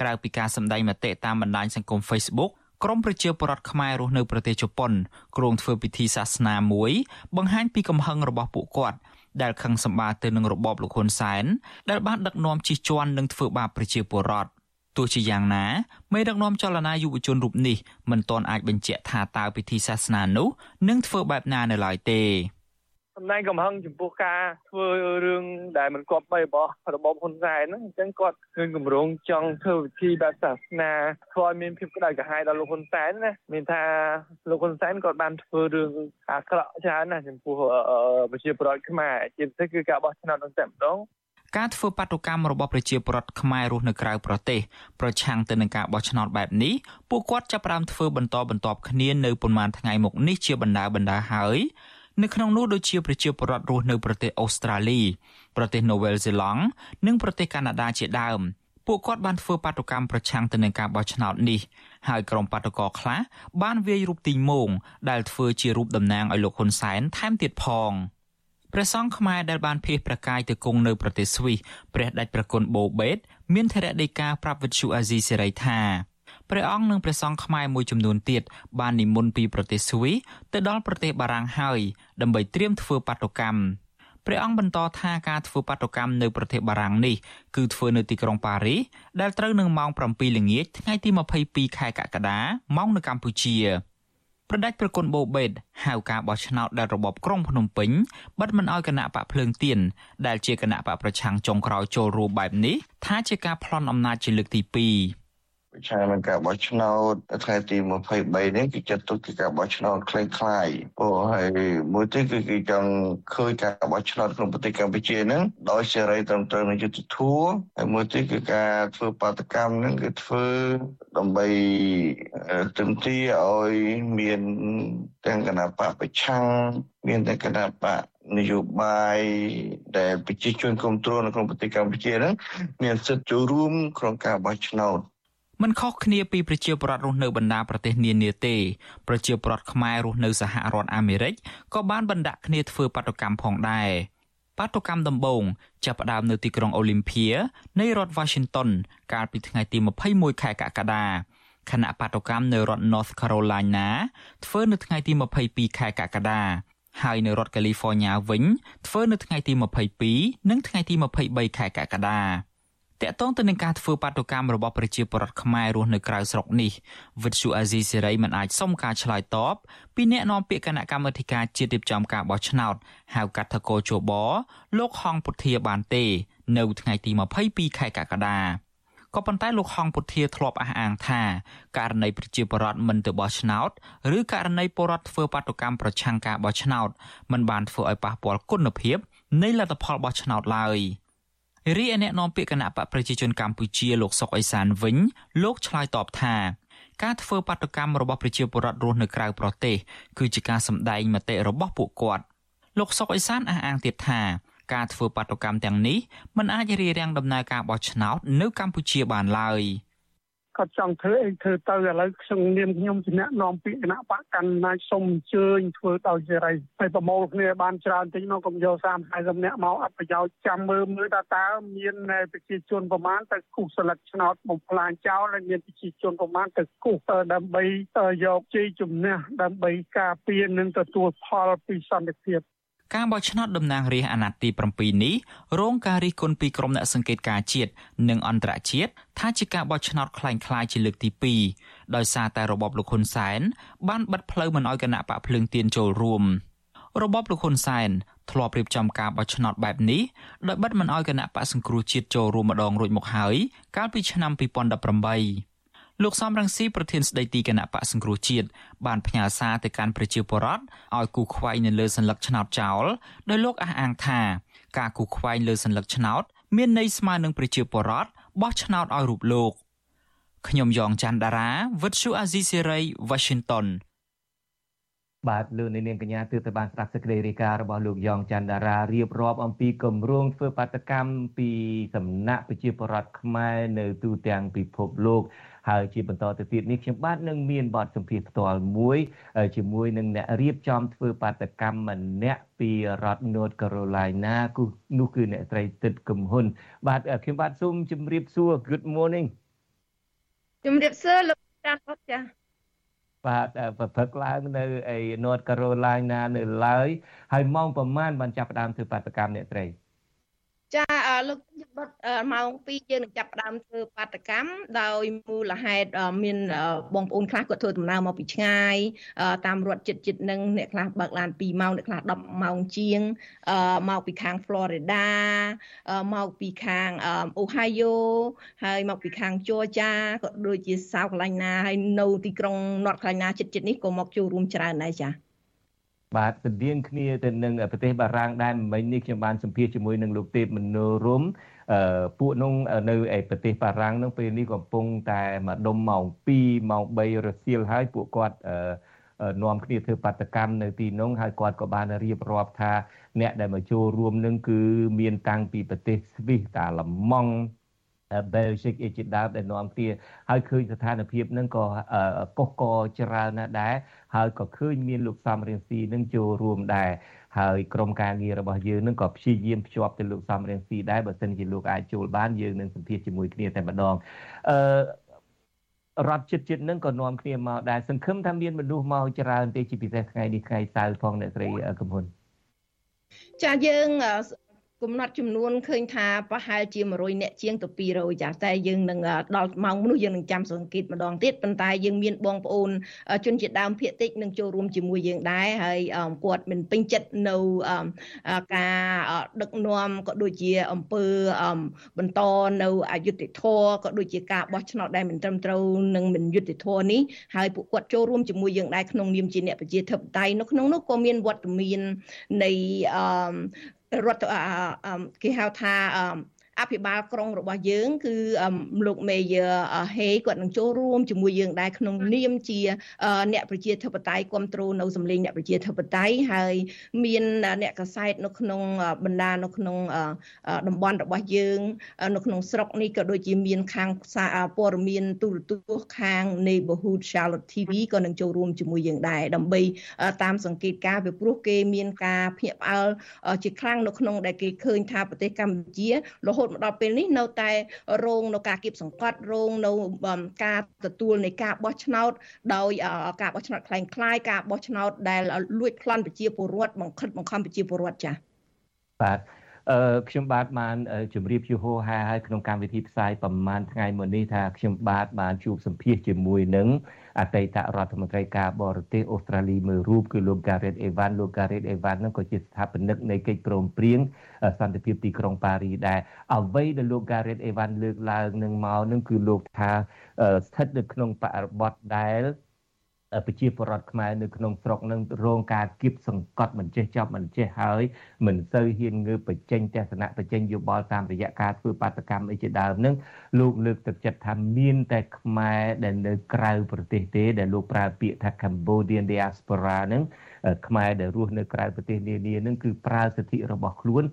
ក្រៅពីការសម្ដែងមតិតាមបណ្ដាញសង្គម Facebook ក្រមប្រជាពលរដ្ឋខ្មែររស់នៅប្រទេសជប៉ុនគ្រងធ្វើពិធីសាសនាមួយ បង្ហាញពីកំហឹងរបស់ពួកគាត់ដែលខឹងសម្បាទៅនឹងរបបលោកហ៊ុនសែនដែលបានដឹកនាំជិះជាន់និងធ្វើបាបប្រជាពលរដ្ឋទោះជាយ៉ាងណាមេដឹកនាំចលនាយុវជនរូបនេះមិនទាន់អាចបញ្ជាក់ថាតើពិធីសាសនានោះនឹងធ្វើបែបណានៅឡើយទេ
សម្ដែងកំហឹងចំពោះការធ្វើរឿងដែលមិនគប្បីរបស់របបហ៊ុនសែនហ្នឹងអញ្ចឹងគាត់ឃើញគម្រោងចង់ធ្វើវិធីបែបសាសនាធ្វើឲ្យមានភាពក្តៅក្រហាយដល់លោកហ៊ុនសែនណាមានថាលោកហ៊ុនសែនគាត់បានធ្វើរឿងអាក្រក់ច្រើនណាស់ចំពោះប្រជាពលរដ្ឋខ្មែរជាពិសេសគឺការបោះឆ្នោតនឹងតែម្ដង
ការធ្វើបាតុកម្មរបស់ប្រជាពលរដ្ឋខ្មែររស់នៅក្រៅប្រទេសប្រឆាំងទៅនឹងការបោះឆ្នោតបែបនេះពួកគាត់ចាប់ផ្ដើមធ្វើបន្តបន្ទាប់គ្នានៅប៉ុន្មានថ្ងៃមកនេះជាបណ្ដាបណ្ដាហើយ នៅក្នុងនោះដូចជាប្រជាពលរដ្ឋរស់នៅប្រទេសអូស្ត្រាលីប្រទេសនូវែលសេឡង់និងប្រទេសកាណាដាជាដើមពួកគាត់បានធ្វើបាតុកម្មប្រឆាំងទៅនឹងការបោះឆ្នោតនេះហើយក្រុមបាតុករខ្លះបានវាយរូបទីងមងដែលធ្វើជារូបតំណាងឲ្យលោកហ៊ុនសែនថែមទៀតផងព្រះសង្ឃខ្មែរដែលបានភៀសប្រកាយទៅគង់នៅប្រទេសស្វីសព្រះដេចប្រគុណបូបេត មានធរៈដីកាប្រាប់វិទ្យុអាស៊ីសេរីថា ព្រះអង្គនិងព្រះសង្ឃខ្មែរមួយចំនួនទៀតបាននិមន្តពីប្រទេសស្វីសទៅដល់ប្រទេសបារាំងហើយដើម្បីត្រៀមធ្វើបាតុកម្មព្រះអង្គបន្តថាការធ្វើបាតុកម្មនៅប្រទេសបារាំងនេះគឺធ្វើនៅទីក្រុងប៉ារីសដែលត្រូវនឹងម៉ោង7ល្ងាចថ្ងៃទី22ខែកក្កដាម៉ោងនៅកម្ពុជាប្រដេចប្រគុណបូបេតហៅការបោះឆ្នោតដែលរបបក្រុងភ្នំពេញបិទមិនអោយគណៈបកភ្លើងទៀនដែលជាគណៈបកប្រឆាំងចុងក្រោយចូលរួមបែបនេះថាជាការប្លន់អំណាចជាលើកទី2
ប្រឆាំងនឹងការបោះឆ្នោតថ្ងៃទី23នេះគឺចាត់ទុកជាការបោះឆ្នោតคล้ายៗអូហើយមួយទៀតគឺគេចង់ឃើញការបោះឆ្នោតក្នុងប្រទេសកម្ពុជាហ្នឹងដោយសេរីត្រឹមត្រូវនឹងយុត្តិធម៌ហើយមួយទៀតគឺការធ្វើបាតកម្មហ្នឹងគឺធ្វើដើម្បីទន្ទាឲ្យមានទាំងគណៈបកប្រឆាំងមានទាំងគណៈបកនយោបាយដែលប្រជាជនគ្រប់គ្រងនៅក្នុងប្រទេសកម្ពុជាហ្នឹងមានសិទ្ធិចូលរួមក្នុងការបោះឆ្នោត
មិនខុសគ្នាពីប្រជាពលរដ្ឋរស់នៅបណ្ដាប្រទេសនានាទេប្រជាពលរដ្ឋខ្មែររស់នៅសហរដ្ឋអាមេរិកក៏បានបណ្ដាក់គ្នាធ្វើបាតុកម្មផងដែរបាតុកម្មដំបូងចាប់ផ្ដើមនៅទីក្រុងអូលីមភៀនៃរដ្ឋ Washington កាលពីថ្ងៃទី21ខែកក្កដាខណៈបាតុកម្មនៅរដ្ឋ North Carolina ធ្វើនៅថ្ងៃទី22ខែកក្កដាហើយនៅរដ្ឋ California វិញធ្វើនៅថ្ងៃទី22និងថ្ងៃទី23ខែកក្កដា តកតងទៅនឹងការធ្វើបាតុកម្មរបស់ប្រជាពលរដ្ឋខ្មែររស់នៅក្រៅស្រុកនេះវិទ្យុអាស៊ីសេរីមិនអាចសុំការឆ្លើយតបពីអ្នកនាំពាក្យគណៈកម្មាធិការជាតិរៀបចំការបោះឆ្នោតហៅកាត់ថកោជបលោកហងពុធាបានទេ នៅថ្ងៃទី22ខែកក្កដាក៏ប៉ុន្តែលោកហងពុធាធ្លាប់អះអាងថាករណីប្រជាពលរដ្ឋមិនទៅបោះឆ្នោតឬករណីពលរដ្ឋធ្វើបាតុកម្មប្រឆាំងការបោះឆ្នោតមិនបានធ្វើឲ្យប៉ះពាល់គុណភាពនៃលទ្ធផលបោះឆ្នោតឡើយ។ រីឯអ្នកនាំពាក្យគណៈបកប្រជាជនកម្ពុជាលោកសុកអេសានវិញលោកឆ្លើយតបថាការធ្វើបាតកម្មរបស់ប្រជាពលរដ្ឋរស់នៅក្រៅប្រទេសគឺជាការសម្ដែងមតិរបស់ពួកគាត់លោកសុកអេសានអះអាងទៀតថាការធ្វើបាតុកម្មទាំងនេះមិនអាចរារាំងដំណើរការបោះឆ្នោតនៅកម្ពុជាបានឡើយ
គាត់ចង់ធ្វើអីធ្វើទៅឥឡូវខ្ញុំនាមខ្ញុំជាអ្នកនាំពាក្យគណៈបកកណ្ដាលសូមអញ្ជើញធ្វើដោយសេរីហើយប្រមូលគ្នាបានច្រើនតិចមកកុំយក30 40នាក់មកអត់ប្រយោជន៍ចាំមើលមើលតើតើមានប្រជាជនប្រមាណទៅគូសស្លឹកឆ្នោតបំផ្លាញចោលហើយមានប្រជាជនប្រមាណទៅគូសដើម្បីយកជ័យជំនះដើម្បីការពារនិងទទួលផលពីសន្តិភាព
ការបោះឆ្នោតតំណាងរាស្ត្រអាណត្តិទី7នេះរងការរិះគន់ពីក្រុមអ្នកសង្កេតការណ៍ជាតិនិងអន្តរជាតិថាជាការបោះឆ្នោតคล้ายៗជាលើកទី2ដោយសារតែរបបលោកហ៊ុនសែនបានបិទផ្លូវមិនឲ្យគណៈបកភ្លើងទៀនចូលរួមរបបលោកហ៊ុនសែនធ្លាប់រៀបចំការបោះឆ្នោតបែបនេះដោយបិទមិនឲ្យគណៈបកសង្គ្រោះជាតិចូលរួមម្ដងរួចមកហើយកាលពីឆ្នាំ2018 លោកសំរងស៊ីប្រធានស្ដីទីគណៈបកសង្គ្រោះជាតិបានផ្ញើសារទៅកាន់ប្រជាពលរដ្ឋឲ្យគូខ្វែងនៅលើសัญลักษณ์ឆ្នោតចោលដោយលោកអះអាងថាការគូខ្វែងលើសัญลักษณ์ឆ្នោតមានន័យស្មើនឹងប្រជាពលរដ្ឋបោះឆ្នោតឲ្យរូបលោកខ្ញុំយ៉ងច័ន្ទដារាវិទ្យុអាស៊ីសេរី Washington
បាទលោកនាងកញ្ញាទើបតែបានស្ដាប់សេចក្តីរាយការណ៍របស់លោកយ៉ងច័ន្ទដារារៀបរាប់អំពីគម្រោងធ្វើបាតកម្មពីសំណាក់ប្រជាពលរដ្ឋខ្មែរនៅទូទាំងពិភពលោក ហើយជាបន្តទៅទៀតនេះខ្ញុំបាទនឹងមានបទសម្ភាសផ្ទាល់មួយជាមួយនឹងអ្នករៀបចំធ្វើបាតកម្មម្នាក់ពីរដ្ឋ North Carolina គឺនោះគឺអ្នកស្រីទឹកកំហ៊ុន បាទខ្ញុំបាទសូមជម្រាបសួរ Good morning
ជម្រាបសួរលោកចាន់អត់ចា
បាទប្រព្រឹត្តឡើងនៅឯ North Carolina នៅឡើយហើយម៉ោងប្រហែលបានចាប់ផ្ដើមធ្វើបាតកម្មអ្នកស្រី
ចាលោកបុតម៉ោង2យើងនឹងចាប់ផ្ដើមធ្វើបាតកម្មដោយមូលហេតុមានបងប្អូនខ្លះគាត់ធ្វើដំណើរមកពីឆ្ងាយតាមរត់ចិត្តចិត្តនឹងអ្នកខ្លះបើកឡាន2ម៉ោងអ្នកខ្លះ10ម៉ោងជាងមកពីខាង Florida មកពីខាង Ohio ហើយមកពីខាង Georgia ក៏ដូចជា South Carolina ហើយនៅទីក្រុង North Carolina ចិត្តចិត្តនេះក៏មកចូលរួមច្រើនដែរចា៎
បាទស្តៀងគ្នាទៅនឹងប្រទេសបារាំងដែរមិញនេះខ្ញុំបានសម្ភាសជាមួយនឹងលោកទេពមនោរមអឺពួកនោះនៅឯប្រទេសបារាំងនោះពេលនេះកំពុងតែមកដុំម៉ោង2ម៉ោង3រសៀលហើយពួកគាត់អឺនាំគ្នាធ្វើបាតកម្មនៅទីនោះហើយគាត់ក៏បានរៀបរាប់ថាអ្នកដែលមកចូលរួមនឹងគឺមានតាំងពីប្រទេសស្វីសតាឡម៉ង់ បែលហ្សិកអេជាដើមដែលនាំគ្នាហើយឃើញស្ថានភាពនឹងក៏កុសកច្រើនណាស់ដែរហើយក៏ឃើញមានលោកសំរៀងស៊ីនឹងចូលរួមដែរហើយក្រុមការងាររបស់យើងនឹងក៏ព្យាយាមភ្ជាប់ទៅលោកសំរៀងស៊ីដែរបើសិនជាលោកអាចចូលបានយើងនឹងសម្ភាសជាមួយគ្នាតែម្ដងអឺរដ្ឋចិត្តចិត្តនឹងក៏នាំគ្នាមកដែរសង្ឃឹមថាមានមនុស្សមកច្រើនទេជាពិសេសថ្ងៃនេះថ្ងៃសៅរ៍ផងអ្នកស្រីកំហ៊ុន
ចាយើង កំណត់ចំនួនឃើញថាប្រហែលជា100អ្នកជាងទៅ200ចាតែយើងនឹងដល់ម៉ោងនោះយើងនឹងចាំសង្កេតម្ដងទៀតប៉ុន្តែយើងមានបងប្អូនជនជាតិដើមភាគតិចនឹងចូលរួមជាមួយយើងដែរហើយគាត់មិនពេញចិត្តនៅការដឹកនាំក៏ដូចជាអំពើបន្តនៅអយុត្តិធម៌ក៏ដូចជាការបោះឆ្នោតដែលមិនត្រឹមត្រូវនិងមិនយុត្តិធម៌នេះហើយពួកគាត់ចូលរួមជាមួយយើងដែរក្នុងនាមជាអ្នកប្រជាធិបតេយ្យនៅក្នុងនោះក៏មានវត្តមាននៃ រដ្ឋគេហៅថា អភិបាលក្រុងរបស់យើង គឺលោកមេយហេគាត់នឹងចូលរួមជាមួយយើងដែរក្នុងនាមជា អ្នកប្រជាធិបតេយ្យគ្រប់គ្រងនៅសម្លេងអ្នកប្រជាធិបតេយ្យហើយមានអ្នកកសែតនៅក្នុងបណ្ដានៅក្នុងតំបន់របស់យើង នៅក្នុងស្រុកនេះក៏ដូចជាមាន ខាងព័ត៌មានទូរទស្សន៍ខាង Neighborhood Charlotte TV ក៏នឹងចូលរួមជាមួយយើងដែរដើម្បីតាមសង្កេតការណ៍ពីព្រោះគេមានការភ្ញាក់ផ្អើលជាខ្លាំងនៅក្នុងដែលគេឃើញថាប្រទេសកម្ពុជារហូតមកដល់ពេលនេះនៅតែរងនៅការគៀបសង្កត់រងនៅការទទួលនៃការបោះឆ្នោតដោយការបោះឆ្នោតคล้ายៗការបោះឆ្នោតដែលលួចប្លន់ប្រជាពលរដ្ឋបង្ខិតបង្ខំប្រជាពលរដ្ឋចា៎
បាទអឺ ខ្ញុំបាទបានជម្រាបជូហោហាហើយក្នុងកម្មវិធីផ្សាយប្រហែលថ្ងៃមុននេះថាខ្ញុំបាទបានជួបសម្ភាសជាមួយនឹងអតីតរដ្ឋមន្ត្រីការបរទេសអូស្ត្រាលីមួយរូបគឺលោក Gareth Evans លោក Gareth Evans នឹងក៏ជាស្ថាបនិកនៃកិច្ចព្រមព្រៀងសន្តិភាពទីក្រុងប៉ារីដែរអ្វីដែលលោក Gareth Evans លើកឡើងនឹងមកនឹងគឺលោកថាស្ថិតនៅក្នុងបរិបទដែល ប្រជាពលរដ្ឋខ្មែរនៅក្នុងស្រុកនឹងរងការគៀបសង្កត់មិនចេះចប់មិនចេះហើយមិនសូវហ៊ានងើបបញ្ចេញទស្សនៈបញ្ចេញយោបល់តាមរយៈការធ្វើបាតកម្មអីជាដើមនឹងលោកលើកទឹកចិត្តថាមានតែខ្មែរដែលនៅក្រៅប្រទេសទេដែលលោកប្រើពាក្យថា Cambodian diaspora នឹងខ្មែរដែលរស់នៅក្រៅប្រទេសនានានឹងគឺប្រើសិទ្ធិរបស់ខ្លួន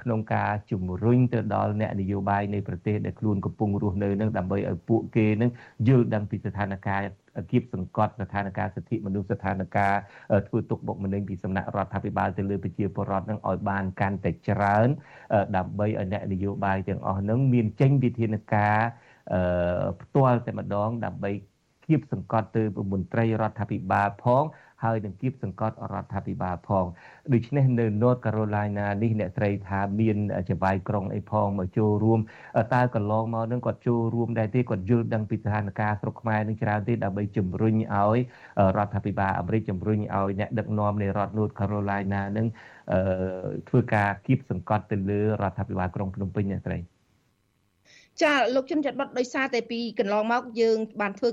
ក្នុងការជំរុញទៅដល់អ្នកនយោបាយនៃប្រទេសដែលខ្លួនកំពុងរស់នៅនឹងដើម្បីឲ្យពួកគេនឹងយល់ដឹងពីស្ថានភាព គៀបសង្កត់ស្ថានភាពសិទ្ធិមនុស្សស្ថានភាពធ្វើទុកបុកម្នេញពីសំណាក់រដ្ឋាភិបាលទៅលើប្រជាពលរដ្ឋនឹងឲ្យបានកាន់តែច្រើន ដើម្បីឲ្យអ្នកនយោបាយទាំងអស់នឹងមានចេញវិធានការផ្ទាល់តែម្ដងដើម្បីគៀបសង្កត់ទៅមន្ត្រីរដ្ឋាភិបាលផង ហើយនឹងគៀបសង្កត់រដ្ឋាភិបាលផងដូច្នេះនៅ North Carolina នេះអ្នកស្រីថាមានចវាយក្រុងអីផងមកចូលរួមតើកន្លងមកនឹងគាត់ចូលរួមដែរទេគាត់យល់ដឹងពីស្ថានភាពស្រុកខ្មែរនឹងច្រើនទេដើម្បីជំរុញឲ្យរដ្ឋាភិបាលអាមេរិកជំរុញឲ្យអ្នកដឹកនាំនៃរដ្ឋ North Carolina នឹងធ្វើការគៀបសង្កត់ទៅលើរដ្ឋាភិបាលក្រុងភ្នំពេញអ្នកស្រី
ចាលោកជនចាត់បတ်ដោយសារតែពីកន្លងមកយើងបានធ្វើ